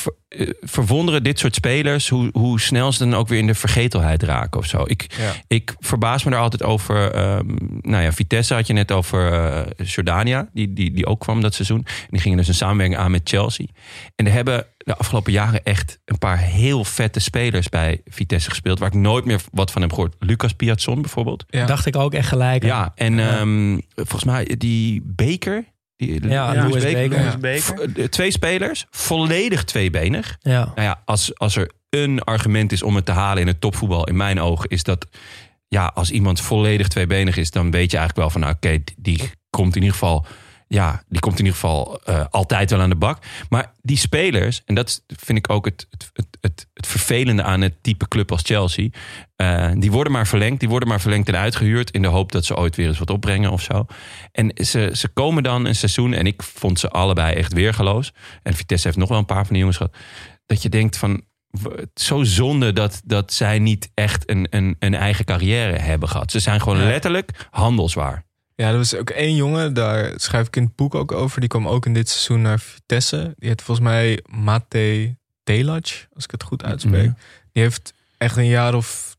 ver- eh, verwonderen, dit soort spelers, hoe, hoe snel ze dan ook weer in de vergetelheid raken of zo. Ik, Ja. ik verbaas me daar altijd over. ehm, nou ja, Vitesse had je net over eh, Jordania, die, die, die ook kwam dat seizoen. En die gingen dus een samenwerking aan met Chelsea. En er hebben de afgelopen jaren echt een paar heel vette spelers bij Vitesse gespeeld, waar ik nooit meer wat van heb gehoord. Lucas Piazzon bijvoorbeeld. Ja. Dacht ik ook echt gelijk. Ja, en ehm, volgens mij die Beker. Die, Ja, Louis Louis Beker. Louis Ja. Beker. V- de Twee spelers, volledig tweebenig. Ja. Nou ja, als, als er een argument is om het te halen in het topvoetbal, in mijn ogen, is dat ja, als iemand volledig tweebenig is, dan weet je eigenlijk wel van, nou, oké, die komt in ieder geval, ja, die komt in ieder geval eh, altijd wel aan de bak. Maar die spelers, en dat vind ik ook het, het, het, het, vervelende aan het type club als Chelsea, eh, die worden maar verlengd, die worden maar verlengd en uitgehuurd in de hoop dat ze ooit weer eens wat opbrengen of zo. En ze, ze komen dan een seizoen, en ik vond ze allebei echt weergeloos. En Vitesse heeft nog wel een paar van die jongens gehad. Dat je denkt van, zo zonde dat, dat zij niet echt een, een, een eigen carrière hebben gehad. Ze zijn gewoon Ja. letterlijk handelswaar. Ja, er was ook één jongen, daar schrijf ik in het boek ook over. Die kwam ook in dit seizoen naar Vitesse. Die heet volgens mij Mate Telac, als ik het goed uitspreek. Die heeft echt een jaar of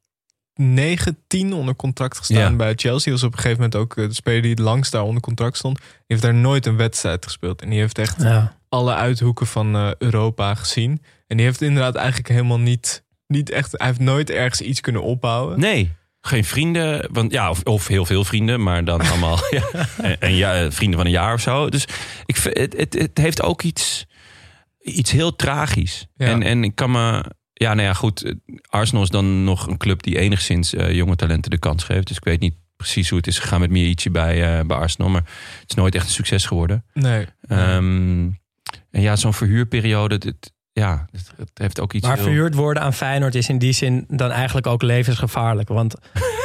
9, 10 onder contract gestaan Ja. bij Chelsea. Was op een gegeven moment ook de speler die het langst daar onder contract stond. Die heeft daar nooit een wedstrijd gespeeld. En die heeft echt Ja. alle uithoeken van eh, Europa gezien. En die heeft inderdaad eigenlijk helemaal niet, niet echt... Hij heeft nooit ergens iets kunnen opbouwen. Nee, geen vrienden. Want, ja, of, of heel veel vrienden, maar dan allemaal ja, en, en ja, vrienden van een jaar of zo. Dus ik, het, het, het heeft ook iets, iets heel tragisch. Ja. En, en ik kan me... Ja, nou ja, goed. eh, Arsenal is dan nog een club die enigszins eh, jonge talenten de kans geeft. Dus ik weet niet precies hoe het is gegaan met Miaichi bij, eh, bij Arsenal. Maar het is nooit echt een succes geworden. Nee. Ehm, en ja, zo'n verhuurperiode, het, ja, het, het heeft ook iets Maar heel- verhuurd worden aan Feyenoord is in die zin dan eigenlijk ook levensgevaarlijk. Want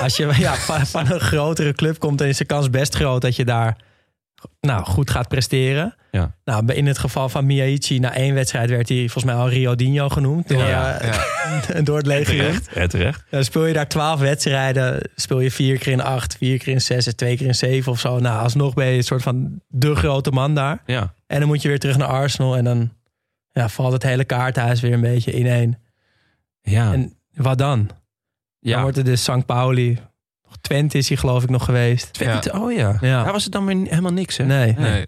als je ja, van, van een grotere club komt, dan is de kans best groot dat je daar nou, goed gaat presteren. Ja. Nou, in het geval van Miyaichi, na één wedstrijd werd hij volgens mij al Rio Dino genoemd. Door, Ja, eh, door het. Terecht, ja, terecht. Dan speel je daar twaalf wedstrijden. Speel je vier keer in acht, vier keer in zes twee keer in zeven of zo. Nou, alsnog ben je een soort van de grote man daar. Ja. En dan moet je weer terug naar Arsenal. En dan ja, valt het hele kaarthuis weer een beetje ineen. Ja. En wat dan? Dan ja. wordt het dus St. Pauli. Twente is hij geloof ik nog geweest. Twente, oh ja. Ja. Daar was het dan weer helemaal niks, hè? Nee. Nee.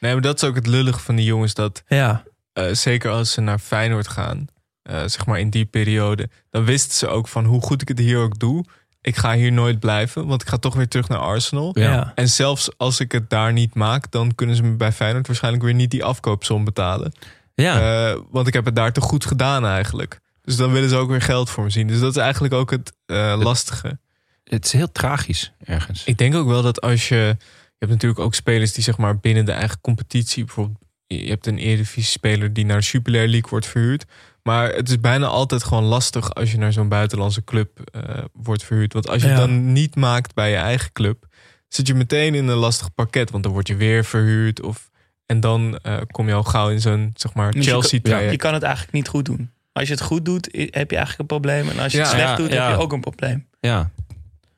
nee, maar dat is ook het lullige van die jongens. Dat Ja. eh, zeker als ze naar Feyenoord gaan, eh, zeg maar in die periode, dan wisten ze ook van hoe goed ik het hier ook doe. Ik ga hier nooit blijven, want ik ga toch weer terug naar Arsenal. Ja. Ja. En zelfs als ik het daar niet maak, dan kunnen ze me bij Feyenoord waarschijnlijk weer niet die afkoopsom betalen. Ja. Eh, want ik heb het daar te goed gedaan eigenlijk. Dus dan willen ze ook weer geld voor me zien. Dus dat is eigenlijk ook het eh, lastige. het is heel tragisch ergens. Ik denk ook wel dat als je. Je hebt natuurlijk ook spelers die zeg maar binnen de eigen competitie. Bijvoorbeeld, je hebt een Eredivisie-speler die naar de Super League wordt verhuurd. Maar het is bijna altijd gewoon lastig als je naar zo'n buitenlandse club eh, wordt verhuurd. Want als je Ja. het dan niet maakt bij je eigen club, zit je meteen in een lastig pakket. Want dan word je weer verhuurd. Of En dan eh, kom je al gauw in zo'n zeg maar Dus je kan- Chelsea-traject. Je kan het eigenlijk niet goed doen. Als je het goed doet, heb je eigenlijk een probleem. En als je het slecht Ja, doet, ja. heb je ook een probleem. Ja.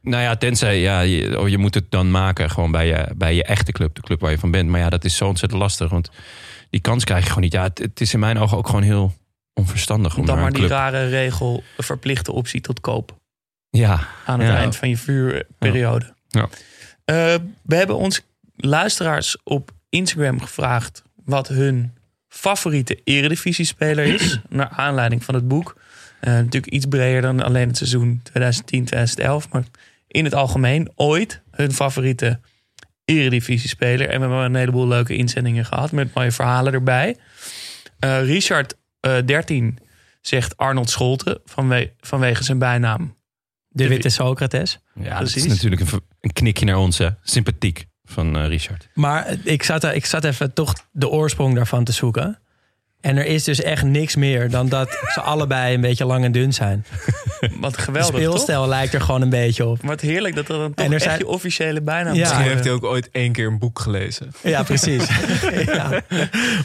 Nou ja, tenzij ja, je, oh, je moet het dan maken gewoon bij je, bij je echte club, de club waar je van bent. Maar ja, dat is zo ontzettend lastig, want die kans krijg je gewoon niet. Ja, het, het is in mijn ogen ook gewoon heel onverstandig om Dan maar die club. rare regel, een verplichte optie tot koop. Ja, Aan het Ja. eind van je vuurperiode. Ja. Eh, we hebben ons luisteraars op Instagram gevraagd... wat hun favoriete eredivisiespeler is. naar aanleiding van het boek. Eh, natuurlijk iets breder dan alleen het seizoen 2010-2011. Maar in het algemeen ooit hun favoriete eredivisiespeler. En we hebben een heleboel leuke inzendingen gehad met mooie verhalen erbij. Eh, Richard, eh 13, zegt Arnold Scholten vanwe- vanwege zijn bijnaam. De witte Socrates. ja dat is natuurlijk een, een knikje naar ons, hè. Sympathiek van eh, Richard. Maar ik zat, ik zat even toch de oorsprong daarvan te zoeken. En er is dus echt niks meer dan dat ze allebei een beetje lang en dun zijn. Wat De geweldig, toch? speelstijl lijkt er gewoon een beetje op. Wat heerlijk dat dat dan toch En er echt zijn- je officiële bijnaam Ja. is. Misschien heeft hij ook ooit één keer een boek gelezen. Ja, precies. ja.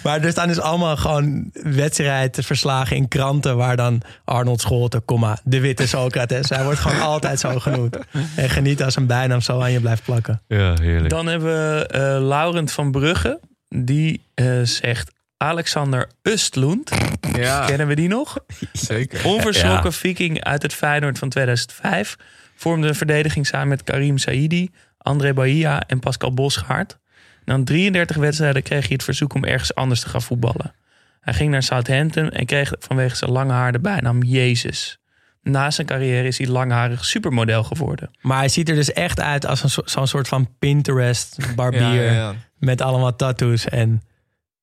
Maar er staan dus allemaal gewoon wedstrijdverslagen in kranten... waar dan Arnold Scholten, comma, de witte Socrates... hij wordt gewoon altijd zo genoemd. En geniet als een bijnaam zo aan je blijft plakken. Ja, heerlijk. Dan hebben we eh, Laurent van Brugge. Die eh, zegt Alexander Ustlund. Ja, Kennen we die nog? zeker. Onverschrokken Ja. viking uit het Feyenoord van 2005. Vormde een verdediging samen met Karim Saidi, André Bahia en Pascal Bosgaard. Na 33 wedstrijden kreeg hij het verzoek om ergens anders te gaan voetballen. Hij ging naar Southampton en kreeg vanwege zijn lange haar de bijnaam Jezus. Na zijn carrière is hij langharig supermodel geworden. Maar hij ziet er dus echt uit als zo'n soort van Pinterest-barbier... Ja, ja, ja. met allemaal tattoos. En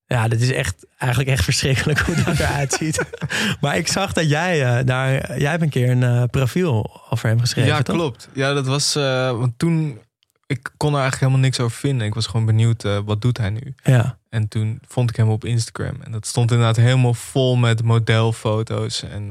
ja, dit is echt, eigenlijk echt verschrikkelijk hoe dat eruit ziet. maar ik zag dat jij eh, daar... Jij hebt een keer een eh, profiel over hem geschreven, Ja, toch? klopt. Ja, dat was. eh, want toen. Ik kon er eigenlijk helemaal niks over vinden. Ik was gewoon benieuwd, wat doet hij nu? Ja. En toen vond ik hem op Instagram. En dat stond inderdaad helemaal vol met modelfoto's. En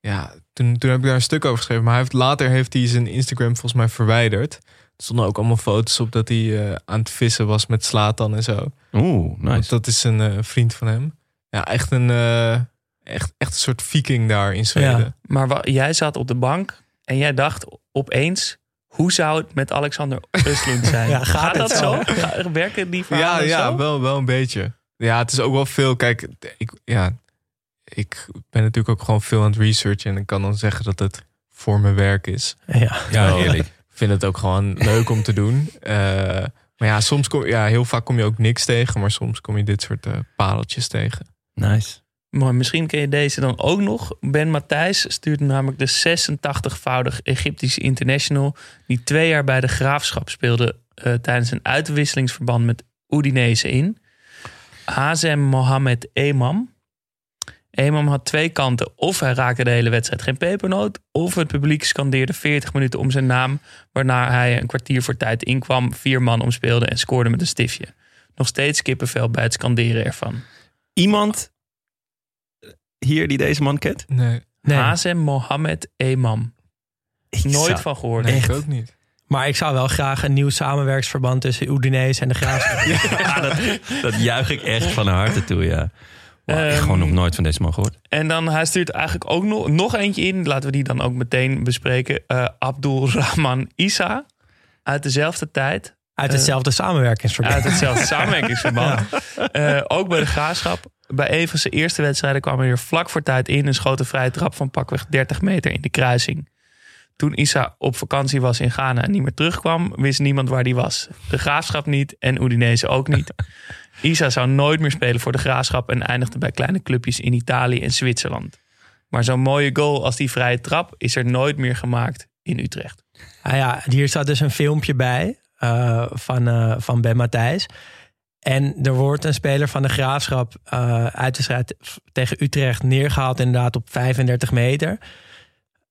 ja, toen, toen heb ik daar een stuk over geschreven. Maar hij heeft, later heeft hij zijn Instagram volgens mij verwijderd. Er stonden ook allemaal foto's op dat hij eh, aan het vissen was met Slatan en zo. Oeh, Want nice. dat is een eh, vriend van hem. Ja, echt een, eh, echt, echt een soort viking daar in Zweden. Ja. Maar jij zat op de bank en jij dacht opeens... hoe zou het met Alexander Ustlund zijn? Ja, gaat dat het zo? Werken die Ja, verhalen ja zo? wel, wel een beetje. Ja, het is ook wel veel. Kijk, ik, ja, ik ben natuurlijk ook gewoon veel aan het researchen. En ik kan dan zeggen dat het voor mijn werk is. Ja. Ja, Wel. Vind het ook gewoon leuk om te doen. Eh, maar ja, soms kom, ja, heel vaak kom je ook niks tegen. Maar soms kom je dit soort eh pareltjes tegen. Nice. Maar misschien ken je deze dan ook nog. Ben Matthijs stuurt namelijk de 86-voudig Egyptische international... die twee jaar bij de Graafschap speelde... eh, tijdens een uitwisselingsverband met Udinese in. Hazem Mohamed Emam. Emam had twee kanten. Of hij raakte de hele wedstrijd geen pepernoot... of het publiek scandeerde 40 minuten om zijn naam... waarna hij een kwartier voor tijd inkwam... vier man omspeelde en scoorde met een stiftje. Nog steeds kippenvel bij het scanderen ervan. Iemand hier die deze man kent? Nee, Nee. Hazem Mohamed Emam. Ik Nooit zou- van gehoord. nee Echt? ik ook niet. Maar ik zou wel graag een nieuw samenwerksverband tussen Udinese en de Graafschap. Ja, dat, dat juich ik echt van harte toe, ja. Wow, echt Ehm, gewoon nog nooit van deze man gehoord. En dan hij stuurt eigenlijk ook nog, nog eentje in. Laten we die dan ook meteen bespreken. Eh Abdul Rahman Isa. Uit dezelfde tijd. Uit hetzelfde samenwerkingsverband. Uit hetzelfde samenwerkingsverband. Eh, ook bij de graafschap. Bij een van zijn eerste wedstrijden kwam hij er vlak voor tijd in. En schoot een vrije trap van pakweg 30 meter in de kruising. Toen Isa op vakantie was in Ghana en niet meer terugkwam, wist niemand waar die was. De graafschap niet en Udinese ook niet. Isa zou nooit meer spelen voor de graafschap en eindigde bij kleine clubjes in Italië en Zwitserland. Maar zo'n mooie goal als die vrije trap is er nooit meer gemaakt in Utrecht. Ah ja, hier staat dus een filmpje bij eh, van, eh, van Ben Matthijs. En er wordt een speler van de Graafschap eh, uit de strijd tegen Utrecht neergehaald inderdaad op 35 meter.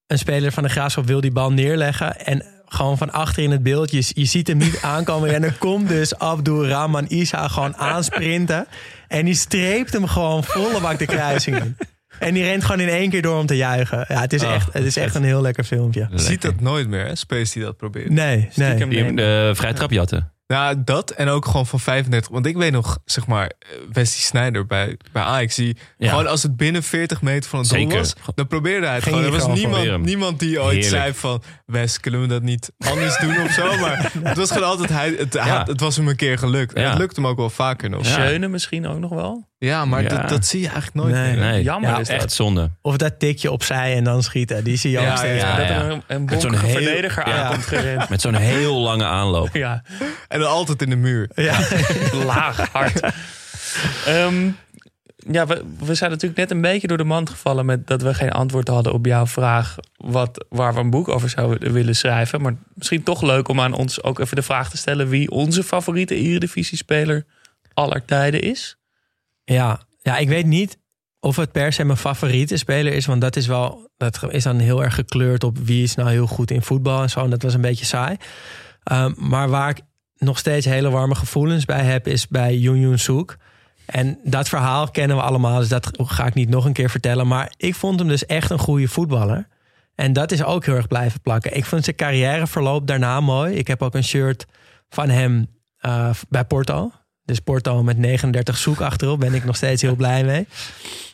Een speler van de Graafschap wil die bal neerleggen en gewoon van achter in het beeld, je, je ziet hem niet aankomen en er komt dus Abdul Rahman Isa gewoon aansprinten en die streept hem gewoon volle bak de kruising in. En die rent gewoon in één keer door om te juichen. Ja, het is, Oh, echt, het is echt een heel lekker filmpje. Je ziet dat nooit meer, hè? Space die dat probeert. Nee, nee. Stiekem Die hem nemen. de vrije trap jatten. Nou, dat en ook gewoon van 35. Want ik weet nog, zeg maar, eh, Wesley Sneijder bij, bij Ajax. Die Ja. gewoon als het binnen 40 meter van het doel was, dan probeerde hij het gewoon. Er was niemand, niemand die ooit Heerlijk. zei van... Wes, kunnen we dat niet anders doen of zo? Maar het was gewoon altijd... Hij, het, Ja. het was hem een keer gelukt. En Ja. het lukte hem ook wel vaker nog. Schöne misschien ook nog wel. maar Ja. Dat, dat zie je eigenlijk nooit Nee. meer. Nee, Jammer ja, is dat. echt zonde. Of dat tikje opzij en dan schieten. Die zie je ook Ja, steeds. ja, dat er een, een Met zo'n verdediger ja. aankomt gerend. Met zo'n heel lange aanloop. Ja, En dan altijd in de muur. Ja. laag, hard. Ehm, ja, we, we zijn natuurlijk net een beetje door de mand gevallen... met dat we geen antwoord hadden op jouw vraag... Wat, waar we een boek over zouden willen schrijven. Maar misschien toch leuk om aan ons ook even de vraag te stellen... wie onze favoriete Eredivisie-speler aller tijden is. Ja. ja, ik weet niet of het per se mijn favoriete speler is. Want dat is wel. Dat is dan heel erg gekleurd op wie is nou heel goed in voetbal en zo. En dat was een beetje saai. Ehm, maar waar ik nog steeds hele warme gevoelens bij heb, is bij Yoon Yoon Sook. En dat verhaal kennen we allemaal, dus dat ga ik niet nog een keer vertellen. Maar ik vond hem dus echt een goede voetballer. En dat is ook heel erg blijven plakken. Ik vond zijn carrièreverloop daarna mooi. Ik heb ook een shirt van hem eh, bij Porto. Dus Porto met 39 zoek achterop ben ik nog steeds heel blij mee.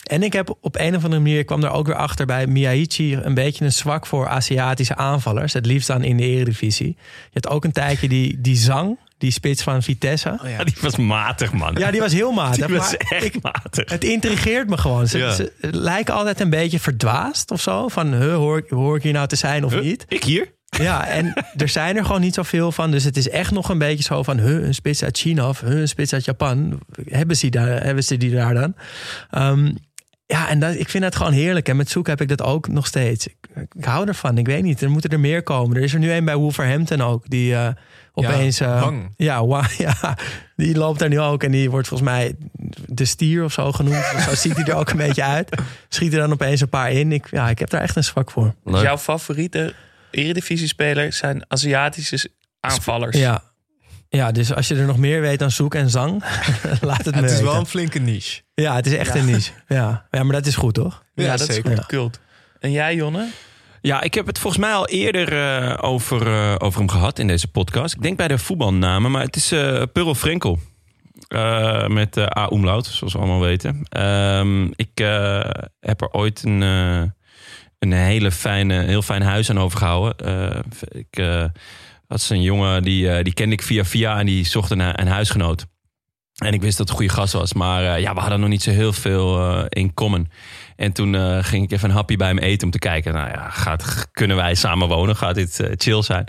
En ik heb op een of andere manier, kwam er ook weer achter bij Miyaichi, een beetje een zwak voor Aziatische aanvallers. Het liefst dan in de Eredivisie. Je had ook een tijdje die, die zang, die spits van Vitesse. Ja, die was matig, man. Ja, die was heel matig. Die was maar echt ik, matig. het intrigeert me gewoon. Ze, Ja. ze lijken altijd een beetje verdwaasd of zo. Van, huh, hoor, ik- hoor ik hier nou te zijn of Huh? niet? Ik hier? Ja, en er zijn er gewoon niet zoveel van. Dus het is echt nog een beetje zo van... Huh, een spits uit China of huh, een spits uit Japan. Hebben ze, daar, hebben ze die daar dan? Ehm, ja, en dat, ik vind dat gewoon heerlijk. En met Zoek heb ik dat ook nog steeds. Ik, ik hou ervan. Ik weet niet, er moeten er meer komen. Er is er nu een bij Wolverhampton ook. Die eh, opeens... eh, Wang. ja, Wang, ja, die loopt daar nu ook. En die wordt volgens mij de stier of zo genoemd. zo ziet hij er ook een beetje uit. Schiet er dan opeens een paar in. Ik, ja, ik heb daar echt een zwak voor. Dus jouw favoriete Eredivisie-speler zijn Aziatische aanvallers. Ja. ja, dus als je er nog meer weet dan zoek en zang, laat het me Het is weten. wel een flinke niche. Ja, het is echt een niche. Ja. ja, maar dat is goed, toch? Ja, Ja, dat zeker. is goed cult. En jij, Jonne? Ja, ik heb het volgens mij al eerder eh, over, eh, over hem gehad in deze podcast. Ik denk bij de voetbalnamen, maar het is eh Purl Frenkel. Met A. Umlaut, zoals we allemaal weten. Ehm, ik heb er ooit een, een hele fijne, heel fijn huis aan overgehouden. Eh, ik had een jongen, die, die kende ik via via en die zocht een, een huisgenoot. En ik wist dat het een goede gast was. Maar ja, we hadden nog niet zo heel veel in common. En toen eh, ging ik even een hapje bij hem eten om te kijken. Nou ja, gaat, kunnen wij samen wonen? Gaat dit eh, chill zijn?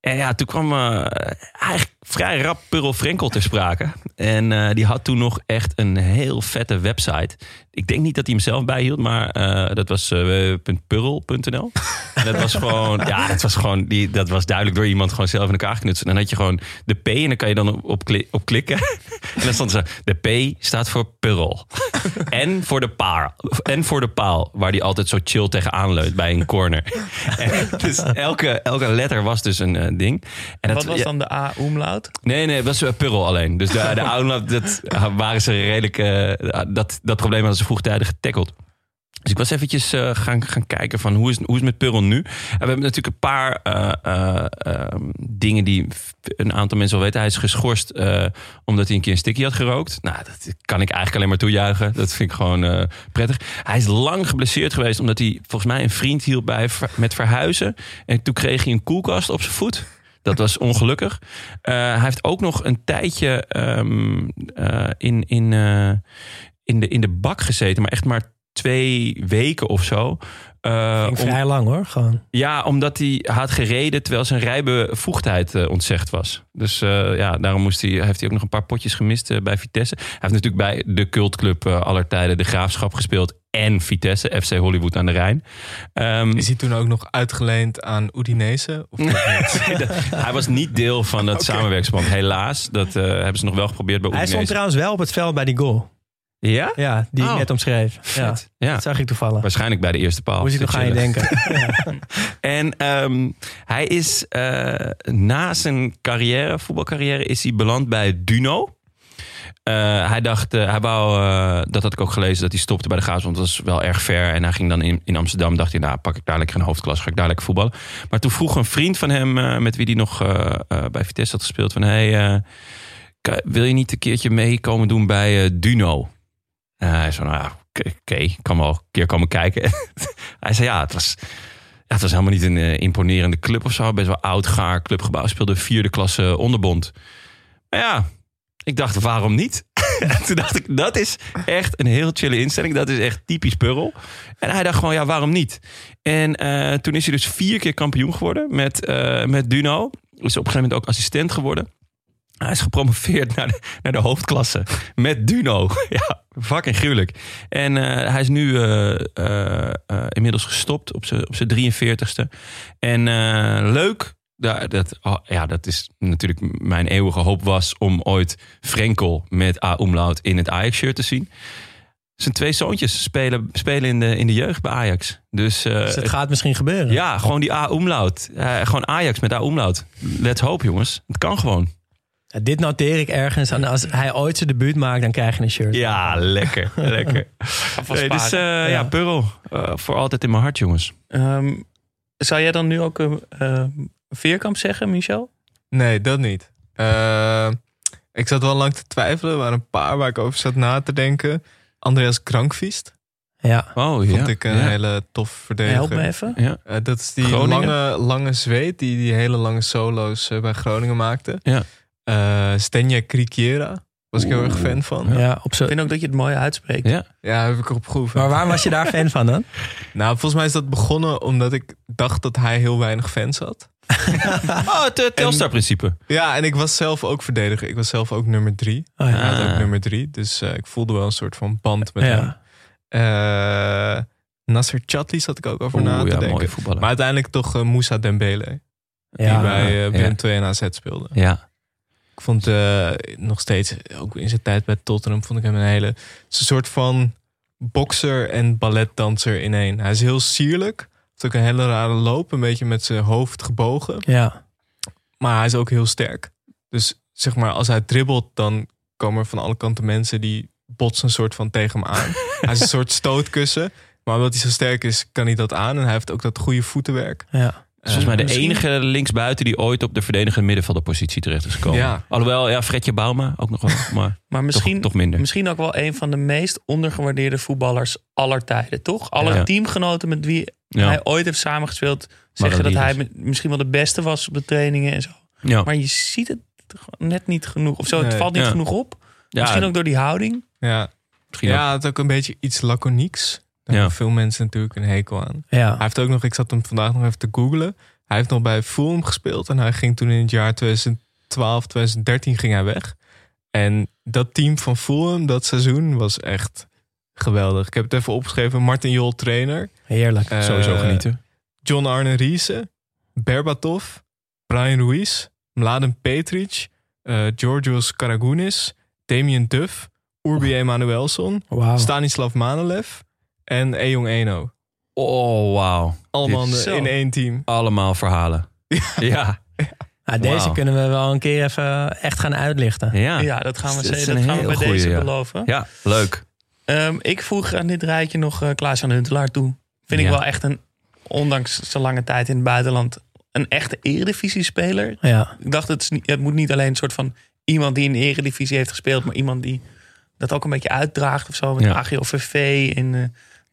En ja, toen kwam eh, eigenlijk vrij rap Purl Frenkel ter sprake. En eh, die had toen nog echt een heel vette website. Ik denk niet dat hij hem zelf bijhield, maar eh, dat was uh, www.purl.nl. En dat was gewoon, ja, dat was gewoon, die, dat was duidelijk door iemand gewoon zelf in elkaar geknutseld. En dan had je gewoon de P en dan kan je dan op, op, kli- op klikken. en dan stond er zo, de P staat voor Purl. en voor de paal. En voor de paal, waar die altijd zo chill tegenaan leunt bij een corner. en dus elke, elke letter was dus een eh, ding. En dat, Wat was dan de Nee, nee, het was uh, Purl alleen. Dus de, de dat waren ze redelijk. eh, dat, dat probleem hadden ze vroegtijdig getackled. Dus ik was eventjes eh, gaan, gaan kijken van hoe is, hoe is het met Purl nu? En we hebben natuurlijk een paar eh, eh, eh, dingen die een aantal mensen wel weten. Hij is geschorst eh, omdat hij een keer een sticky had gerookt. Nou, dat kan ik eigenlijk alleen maar toejuichen. Dat vind ik gewoon eh, prettig. Hij is lang geblesseerd geweest omdat hij volgens mij een vriend hielp bij met verhuizen. En toen kreeg hij een koelkast op zijn voet. Dat was ongelukkig. Uh, hij heeft ook nog een tijdje um, uh, in, in, uh, in, de, in de bak gezeten, maar echt maar twee weken of zo. Uh, Ging vrij lang hoor, gewoon. Ja, omdat hij had gereden terwijl zijn rijbevoegdheid uh, ontzegd was. Dus uh, ja, daarom moest hij, heeft hij ook nog een paar potjes gemist uh, bij Vitesse. Hij heeft natuurlijk bij de cultclub aller tijden de Graafschap gespeeld. En Vitesse, FC Hollywood aan de Rijn. Um, Is hij toen ook nog uitgeleend aan Udinese? Of hij was niet deel van het okay. samenwerksband, helaas. Dat hebben ze nog wel geprobeerd bij Udinese. Hij stond trouwens wel op het veld bij die goal. Ja? Ja, die oh. ik net omschreef. Ja, ja. Dat zag ik toevallig. Waarschijnlijk bij de eerste paal. Moest ik nog aan je denken. ja. En um, hij is uh, na zijn carrière, voetbalcarrière, is hij beland bij Duno. Eh, hij dacht, eh, hij wou, eh, dat had ik ook gelezen, dat hij stopte bij de Gaas. Want dat was wel erg ver. En hij ging dan in, in Amsterdam. Dacht hij, nou pak ik dadelijk een hoofdklas, ga ik dadelijk voetballen. Maar toen vroeg een vriend van hem, eh, met wie hij nog eh, eh, bij Vitesse had gespeeld, van hey, eh, wil je niet een keertje meekomen doen bij eh, Duno? Eh, hij zei, nou ja, oké, ik kan wel een keer komen kijken. hij zei, ja, het was, het was helemaal niet een eh, imponerende club of zo. Best wel oud, gaar clubgebouw. Speelde vierde klasse onderbond. Maar ja, ik dacht, waarom niet? En Toen dacht ik, dat is echt een heel chille instelling. Dat is echt typisch Purrel. En hij dacht gewoon, ja, waarom niet? En eh, toen is hij dus vier keer kampioen geworden met, met Duno. Is op een gegeven moment ook assistent geworden. Hij is gepromoveerd naar de, naar de hoofdklasse met Duno. Ja, fucking gruwelijk. En eh, hij is nu eh, eh, inmiddels gestopt op zijn op zijn 43ste. En leuk, da- dat, oh, ja, dat is natuurlijk mijn eeuwige hoop was om ooit Frenkel met A Umlaut in het Ajax-shirt te zien. Zijn twee zoontjes spelen, spelen in, de, in de jeugd bij Ajax. Dus, Dus het gaat misschien gebeuren. ja, gewoon die A Umlaut. Gewoon Ajax met A Umlaut. Let's hope, jongens. Het kan gewoon. Ja, dit noteer ik ergens. En als hij ooit zijn debuut maakt, dan krijg je een shirt. Ja, lekker. lekker. Nee, dus eh, ja, Ja. Purrel. eh, voor altijd in mijn hart, jongens. Ehm, zou jij dan nu ook een eh, Veerkamp zeggen, Michel? Nee, dat niet. Eh, ik zat wel lang te twijfelen. Er waren een paar waar ik over zat na te denken. Andreas Krankvist Ja. Oh, ja. vond ik een ja. hele tof verdediger. Help me even. Ja. Eh, dat is die Groningen? lange, lange zweet die die hele lange solo's bij Groningen maakte. Ja. Eh, Stenja Krikiera was ik heel erg fan van. Ja. Op Ik zo. vind ook dat je het mooi uitspreekt. Ja. heb ik erop. Maar waar was je daar fan van dan? Nou, volgens mij is dat begonnen omdat ik dacht dat hij heel weinig fans had. Oh, het eh, Telstar-principe. Ja, en ik was zelf ook verdediger. Ik was zelf ook nummer drie. Oh, Hij ja. had ook Ah. nummer drie. Dus eh, ik voelde wel een soort van band met hem. Eh Nasser Chatli zat ik ook over na te ja, denken. mooie voetballer. Maar uiteindelijk toch eh, Moussa Dembele. Die bij eh, Willem ja. 2 en AZ speelde. ja. Ik vond eh, nog steeds, ook in zijn tijd bij Tottenham, vond ik hem een hele... het is een soort van bokser en balletdanser in één. Hij is heel sierlijk. Heeft ook een hele rare loop, een beetje met zijn hoofd gebogen. Ja. Maar hij is ook heel sterk. Dus zeg maar, als hij dribbelt, dan komen er van alle kanten mensen die botsen een soort van tegen hem aan. hij is een soort stootkussen. Maar omdat hij zo sterk is, kan hij dat aan. En hij heeft ook dat goede voetenwerk. ja. Is volgens mij de misschien- enige linksbuiten die ooit op de verdedigende middenvelderpositie terecht is gekomen. Ja. Alhoewel, ja, Fredje Bauma ook nog wel. Maar Maar misschien, toch, toch minder. misschien ook wel een van de meest ondergewaardeerde voetballers aller tijden, toch? Alle Ja. teamgenoten met wie Ja. hij ooit heeft samengespeeld... zeggen dat hij misschien wel de beste was op de trainingen en zo. Ja. Maar je ziet het gewoon net niet genoeg. Of zo, het Nee. valt niet Ja. genoeg op. Ja, Misschien ook door die houding. Ja, misschien ja had ook een beetje iets laconieks. Daar Ja. hebben veel mensen natuurlijk een hekel aan. Ja. Hij heeft ook nog, ik zat hem vandaag nog even te googlen. Hij heeft nog bij Fulham gespeeld. En hij ging toen in het jaar 2012, 2013 ging hij weg. En dat team van Fulham, dat seizoen, was echt geweldig. Ik heb het even opgeschreven. Martin Jol trainer. Heerlijk. Eh, Sowieso genieten. John Arne Riese. Berbatov. Brian Ruiz. Mladen Petric. eh Georgios Karagounis. Damien Duff. Urbi Emanuelson. Wauw. Stanislav Manolev. En Ejong Eno. Oh, wauw. Allemaal Dit- in- één team. Allemaal verhalen. Ja. Ja, deze Wauw. kunnen we wel een keer even echt gaan uitlichten. Ja. Ja, dat gaan we, is zeker, een dat gaan we heel bij goeie, deze ja. beloven. Ja, leuk. Ehm, ik voeg aan dit rijtje nog eh Klaas-Jan Huntelaar toe. Vind ik wel echt een, ondanks zijn lange tijd in het buitenland, een echte eredivisie-speler. Ja. Ik dacht, het, is niet, het moet niet alleen een soort van iemand die in de eredivisie heeft gespeeld, maar iemand die dat ook een beetje uitdraagt of zo. Met Ja. AGOVV en eh,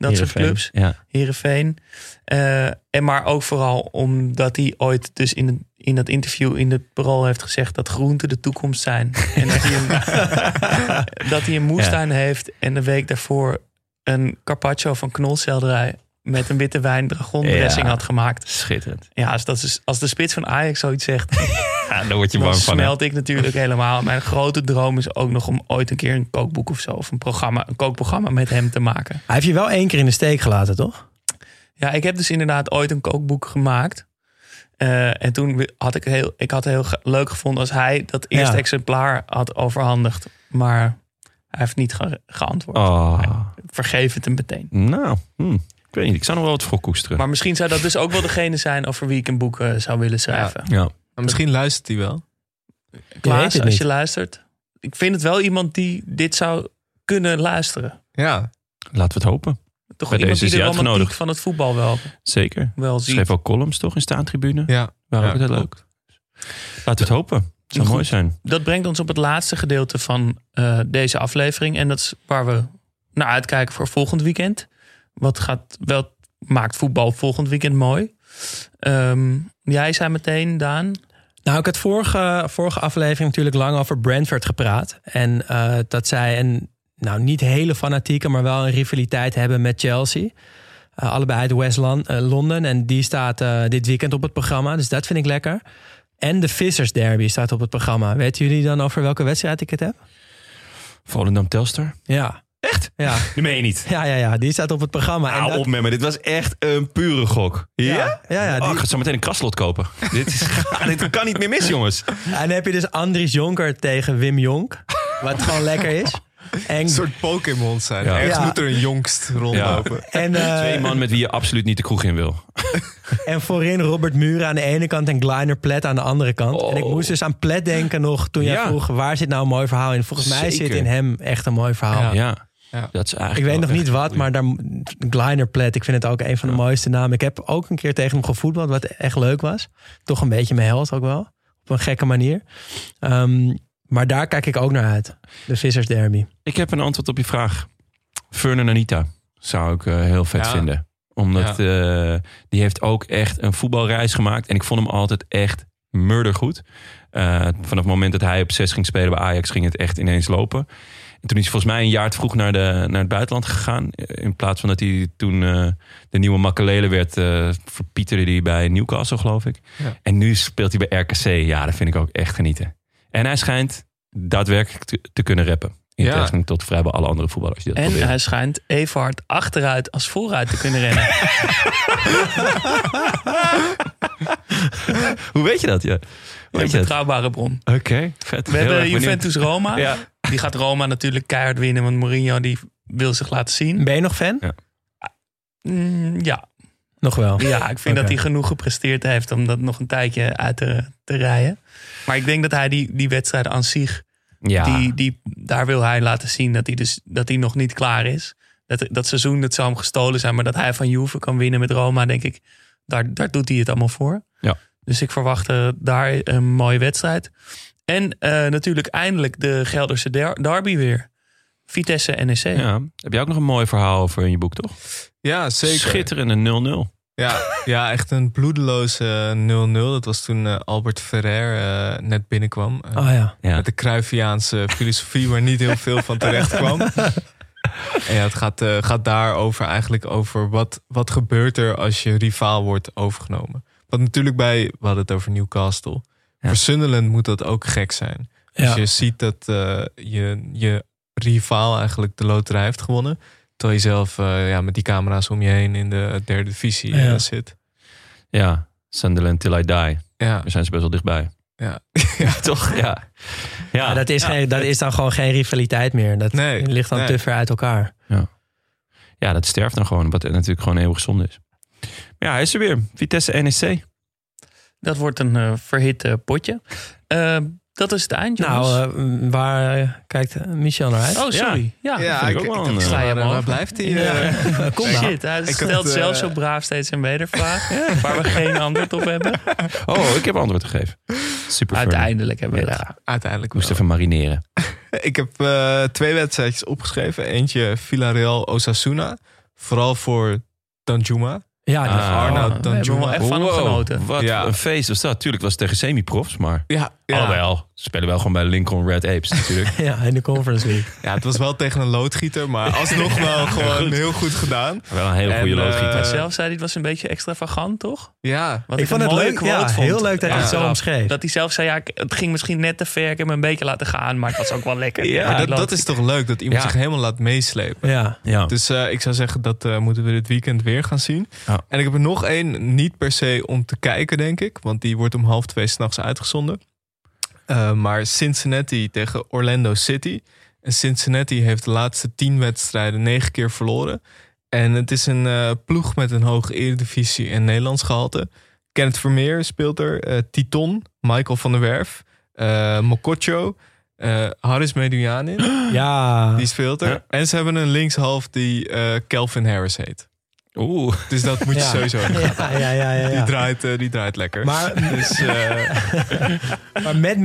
dat soort Heerenveen. clubs. Ja. Heerenveen. Eh, en maar ook vooral omdat hij ooit dus in, in dat interview in de Parool heeft gezegd dat groenten de toekomst zijn. en dat hij een, dat hij een moestuin heeft en de week daarvoor een carpaccio van knolselderij met een witte wijn dragondressing Ja. had gemaakt. Schitterend. Ja, als, dat is, als de spits van Ajax zoiets zegt, Ja, daar word je dan warm van. smelt ik natuurlijk helemaal. Mijn grote droom is ook nog om ooit een keer een kookboek of zo, of een, programma, een kookprogramma met hem te maken. Hij heeft je wel één keer in de steek gelaten, toch? Ja, ik heb dus inderdaad ooit een kookboek gemaakt. Eh, en toen had ik heel, ik had heel leuk gevonden als hij dat eerste Ja. exemplaar had overhandigd. Maar hij heeft niet ge- geantwoord. Oh. Vergeef het hem meteen. Nou, hm. ik weet niet. Ik zou nog wel wat voor koesteren. Maar misschien zou dat dus ook wel degene zijn over wie ik een boek eh, zou willen schrijven. ja. Maar misschien luistert hij wel. Klaas, het als je luistert, ik vind het wel iemand die dit zou kunnen luisteren. Ja, Laten we het hopen. Toch Bij iemand deze is die de uitgenodigd. van het voetbal wel, Zeker. wel ziet. Schreef ook columns toch in staantribune? ja. Waren Ja, ook heel leuk. Laten we het hopen. Het zou Goed. mooi zijn. Dat brengt ons op het laatste gedeelte van eh, deze aflevering. En dat is waar we naar uitkijken voor volgend weekend. Wat gaat, wel maakt voetbal volgend weekend mooi? Ehm, jij zei meteen, Daan. Nou, ik had vorige, vorige aflevering natuurlijk lang over Brentford gepraat. En eh, dat zij een, nou niet hele fanatieke, maar wel een rivaliteit hebben met Chelsea. Eh, allebei uit West Lon- eh, Londen. En die staat eh, dit weekend op het programma. Dus dat vind ik lekker. En de Vissers Derby staat op het programma. Weten jullie dan over welke wedstrijd ik het heb? Volendam Telstar? Ja. Echt? Ja, Dat meen je niet. ja, ja, ja die staat op het programma. En Hou dat- op met me. Dit was echt een pure gok. Ja? Ja, ja, ja, Oh, die- ik ga zo meteen een kraslot kopen. dit, is, dit kan niet meer mis, jongens. En dan heb je dus Andries Jonker tegen Wim Jonk. Wat gewoon lekker is. En, Een soort Pokémon zijn. Ja. Ergens Ja. moet er een jongst rondlopen. en, eh, Twee man met wie je absoluut niet de kroeg in wil. en voorin Robert Muren aan de ene kant en Kleiner Plet aan de andere kant. En ik moest dus aan Plet denken nog toen jij Ja. vroeg waar zit nou een mooi verhaal in. Volgens mij Zeker. zit in hem echt een mooi verhaal. Ja. Ja. Dat is eigenlijk Ik weet nog niet wat, goeie. maar daar, Kleiner Plet, ik vind het ook een van de mooiste namen. Ik heb ook een keer tegen hem gevoetbald, wat echt leuk was. Toch een beetje mijn held ook wel. Op een gekke manier. Ehm, maar daar kijk ik ook naar uit. De Vissers Derby. Ik heb een antwoord op je vraag. Fernand Anita zou ik eh, heel vet Ja. vinden. Omdat eh, die heeft ook echt een voetbalreis gemaakt. En ik vond hem altijd echt murdergoed. Eh, vanaf het moment dat hij op 6 ging spelen bij Ajax ging het echt ineens lopen. En toen is hij volgens mij een jaar te vroeg naar, de, naar het buitenland gegaan. In plaats van dat hij toen eh, de nieuwe Makalele werd, eh verpieterde hij bij Newcastle geloof ik. Ja. En nu speelt hij bij RKC. Ja, dat vind ik ook echt genieten. En hij schijnt daadwerkelijk te, te kunnen rappen. In Ja. tegenstelling tot vrijwel alle andere voetballers die dat En proberen. hij schijnt even hard achteruit als vooruit te kunnen rennen. Hoe weet je dat? Ja. Een weet je dat? betrouwbare bron. Oké, vet. We hebben. Juventus Roma. Ja. Die gaat Roma natuurlijk keihard winnen, want Mourinho die wil zich laten zien. Ben je nog fan? Ja. Mm, ja. Nog wel. ja, ik vind dat hij genoeg gepresteerd heeft om dat nog een tijdje uit te, te rijden. Maar ik denk dat hij die, die wedstrijd aan zich, Ja. die, die, daar wil hij laten zien dat hij, dus, dat hij nog niet klaar is. Dat, dat seizoen, dat zou hem gestolen zijn, maar dat hij van Juve kan winnen met Roma, denk ik, daar, daar doet hij het allemaal voor. Ja. Dus ik verwacht eh, daar een mooie wedstrijd. En eh, natuurlijk eindelijk de Gelderse der- derby weer. Vitesse NEC. ja. Heb jij ook nog een mooi verhaal over in je boek, toch? Ja, zeker. Schitterende 0-0. Ja, ja, echt een bloedeloze 0-0. Dat was toen eh, Albert Ferrer eh, net binnenkwam. Oh ja. Ja. Met de Cruyffiaanse filosofie waar niet heel veel van terecht kwam. En ja, het gaat, eh, gaat daarover eigenlijk over wat, wat gebeurt er als je rivaal wordt overgenomen. Want natuurlijk bij, we hadden het over Newcastle. Ja. Voor Sunderland moet dat ook gek zijn. Als Ja. je ziet dat eh, je, je rivaal eigenlijk de loterij heeft gewonnen. Terwijl je zelf eh, ja, met die camera's om je heen in de derde divisie eh, Ja. zit. Ja, Sunderland till I die. Ja, Daar zijn ze best wel dichtbij. ja. toch? Ja. Ja, Ja, dat, is geen, dat is dan gewoon geen rivaliteit meer. Dat Nee, ligt dan nee. te ver uit elkaar. ja, dat sterft dan gewoon. Wat natuurlijk gewoon eeuwig zonde is. Maar ja, hij is er weer. Vitesse NEC. Dat wordt een eh, verhit eh, potje. Eh, dat is het eind, jongens. Nou, waar kijkt Michel naar uit? oh, sorry. Ja, Ja, ik ik, ook wel ik, Sla je hem waar, blijft hij? Ja. Kom nou. Shit, hij stelt zelf zo braaf steeds een wedervraag. waar we geen antwoord op hebben. Oh, ik heb antwoord gegeven. Super. Uiteindelijk hebben we Ja. dat. Uiteindelijk Ik moest wel. even marineren. Ik heb eh, twee wedstrijdjes opgeschreven. Eentje Villarreal Osasuna. Vooral voor Danjuma. Ja, die- Ah. Arnoud we hebben Danjuma. wel echt van hem genoten. Wat Ja. een feest was dat. Tuurlijk was het tegen semi-profs, maar... Ja, ja. Alhoewel, ze spelen wel gewoon bij Lincoln Red Apes natuurlijk. ja, in de Conference League. ja, het was wel tegen een loodgieter. Maar alsnog wel gewoon heel goed gedaan. wel een hele En, goede eh, loodgieter. Maar zelf zei hij, het was een beetje extravagant, toch? Ja, Wat Ik vond een het mooie leuk. quote Ja, vond. heel leuk dat hij het zo Achteraf. omschreef. Dat hij zelf zei, ja, ik- het ging misschien net te ver. Ik heb me een beetje laten gaan, maar het was ook wel lekker. Ja, maar dat, dat is toch leuk. Dat iemand Ja. zich helemaal laat meeslepen. Ja. ja. Dus eh, ik zou zeggen, dat eh, moeten we dit weekend weer gaan zien. Ja. En ik heb er nog één, niet per se om te kijken, denk ik. Want die wordt om half twee s'nachts uitgezonden. Eh, maar Cincinnati tegen Orlando City. En Cincinnati heeft de laatste tien wedstrijden negen keer verloren. En het is een eh, ploeg met een hoge eredivisie en Nederlands gehalte. Kenneth Vermeer speelt er. eh, Titon, Michael van der Werf, Mokotjo, Eh Haris Medunjanin, Ja. die speelt er. Ja. En ze hebben een linkshalf die Kelvin Harris heet. Oeh. Dus dat moet je Ja. sowieso. Ja, ja, ja, ja, Die, draait, eh, die draait lekker. Maar, dus eh, maar met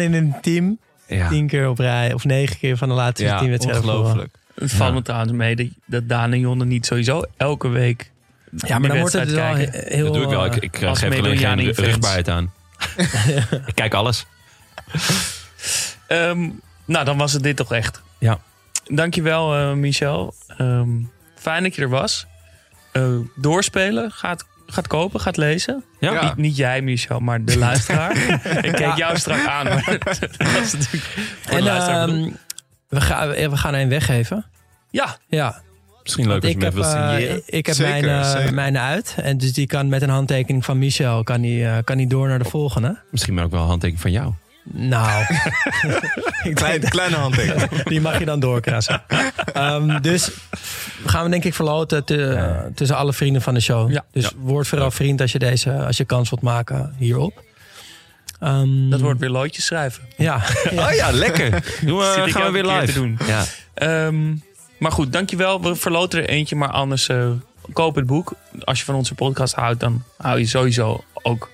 in een team, Ja. tien keer op rij, of negen keer van de laatste ja, tien wedstrijden. ongelooflijk. Het valt me trouwens mee dat, dat Daan en Jonne niet sowieso elke week Ja, maar dan wordt het wel heel... Dat doe ik wel. Ik, eh, ik als geef alleen geen rugbaarheid aan. ik kijk alles. Ehm, nou, dan was het dit toch echt. Ja. Dankjewel, eh Michel. Ehm, fijn dat je er was. Eh, doorspelen, gaat, gaat kopen, gaat lezen. Ja. Ja. Niet, niet jij, Michel, maar de luisteraar. Ik keek jou strak aan. Maar dat was natuurlijk voor de En ehm, we, gaan, we gaan er een weggeven. Ja, Ja, Misschien leuk als ik je me heb, even wilt eh, signeren. ik heb Zeker, mijn, eh, zeker. mijne uit. En dus die kan met een handtekening van Michel kan die, eh, kan die door naar de volgende. Misschien maar ook wel een handtekening van jou. Nou, ik Klein, denk, kleine handtekening. die mag je dan doorkrassen. Ehm, dus gaan we denk ik verloten te- tussen alle vrienden van de show. Ja. Dus Ja. word vooral vriend als je, deze, als je kans wilt maken hierop. Ehm, dat wordt weer loodjes schrijven. Ja, Oh ja, lekker. Doen we, gaan we weer live. doen. Ja. Ehm, maar goed, dankjewel. We verloten er eentje, maar anders eh, koop het boek. Als je van onze podcast houdt, dan hou je sowieso ook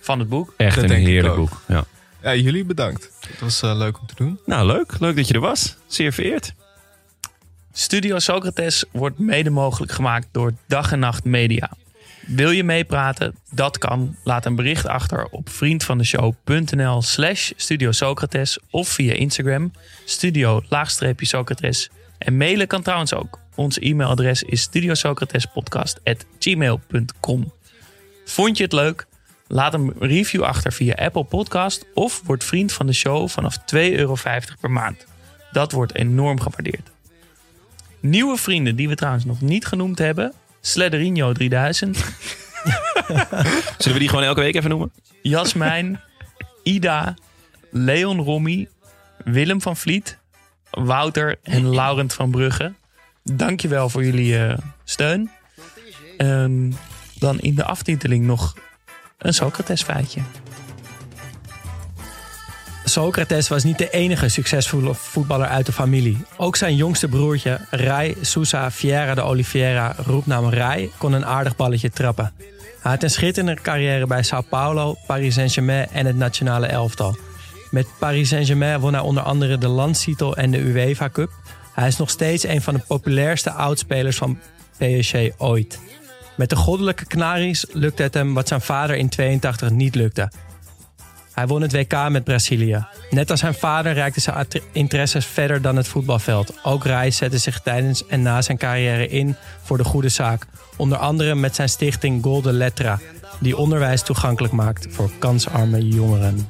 van het boek. Echt Dat een heerlijk boek. Ja. Ja, jullie bedankt. Het was eh, leuk om te doen. Nou, leuk. Leuk dat je er was. Zeer vereerd. Studio Socrates wordt mede mogelijk gemaakt door Dag en Nacht Media. Wil je meepraten? Dat kan. Laat een bericht achter op vriendvandeshow.nl slash Studio Socrates of via Instagram studio-socrates. En mailen kan trouwens ook. Ons e-mailadres is studiosocratespodcast.gmail.com Vond je het leuk? Laat een review achter via Apple Podcast of word vriend van de show vanaf 2,50 euro per maand. Dat wordt enorm gewaardeerd. Nieuwe vrienden die we trouwens nog niet genoemd hebben. Slederinho 3000, Zullen we die gewoon elke week even noemen? Jasmijn, Ida, Leon Rommy, Willem van Vliet, Wouter en Laurent van Brugge. Dankjewel voor jullie eh, steun. En dan in de aftiteling nog een Socrates feitje. Socrates was niet de enige succesvolle voetballer uit de familie. Ook zijn jongste broertje, Rai Sousa Vieira de Oliveira, roepnaam Rai, kon een aardig balletje trappen. Hij had een schitterende carrière bij Sao Paulo, Paris Saint-Germain en het nationale elftal. Met Paris Saint-Germain won hij onder andere de landstitel en de UEFA Cup. Hij is nog steeds een van de populairste oudspelers van PSG ooit. Met de goddelijke Canaries lukte het hem wat zijn vader in 82 niet lukte. Hij won het WK met Brazilië. Net als zijn vader reikte zijn interesses verder dan het voetbalveld. Ook Reis zette zich tijdens en na zijn carrière in voor de goede zaak. Onder andere met zijn stichting Golden Letra, die onderwijs toegankelijk maakt voor kansarme jongeren.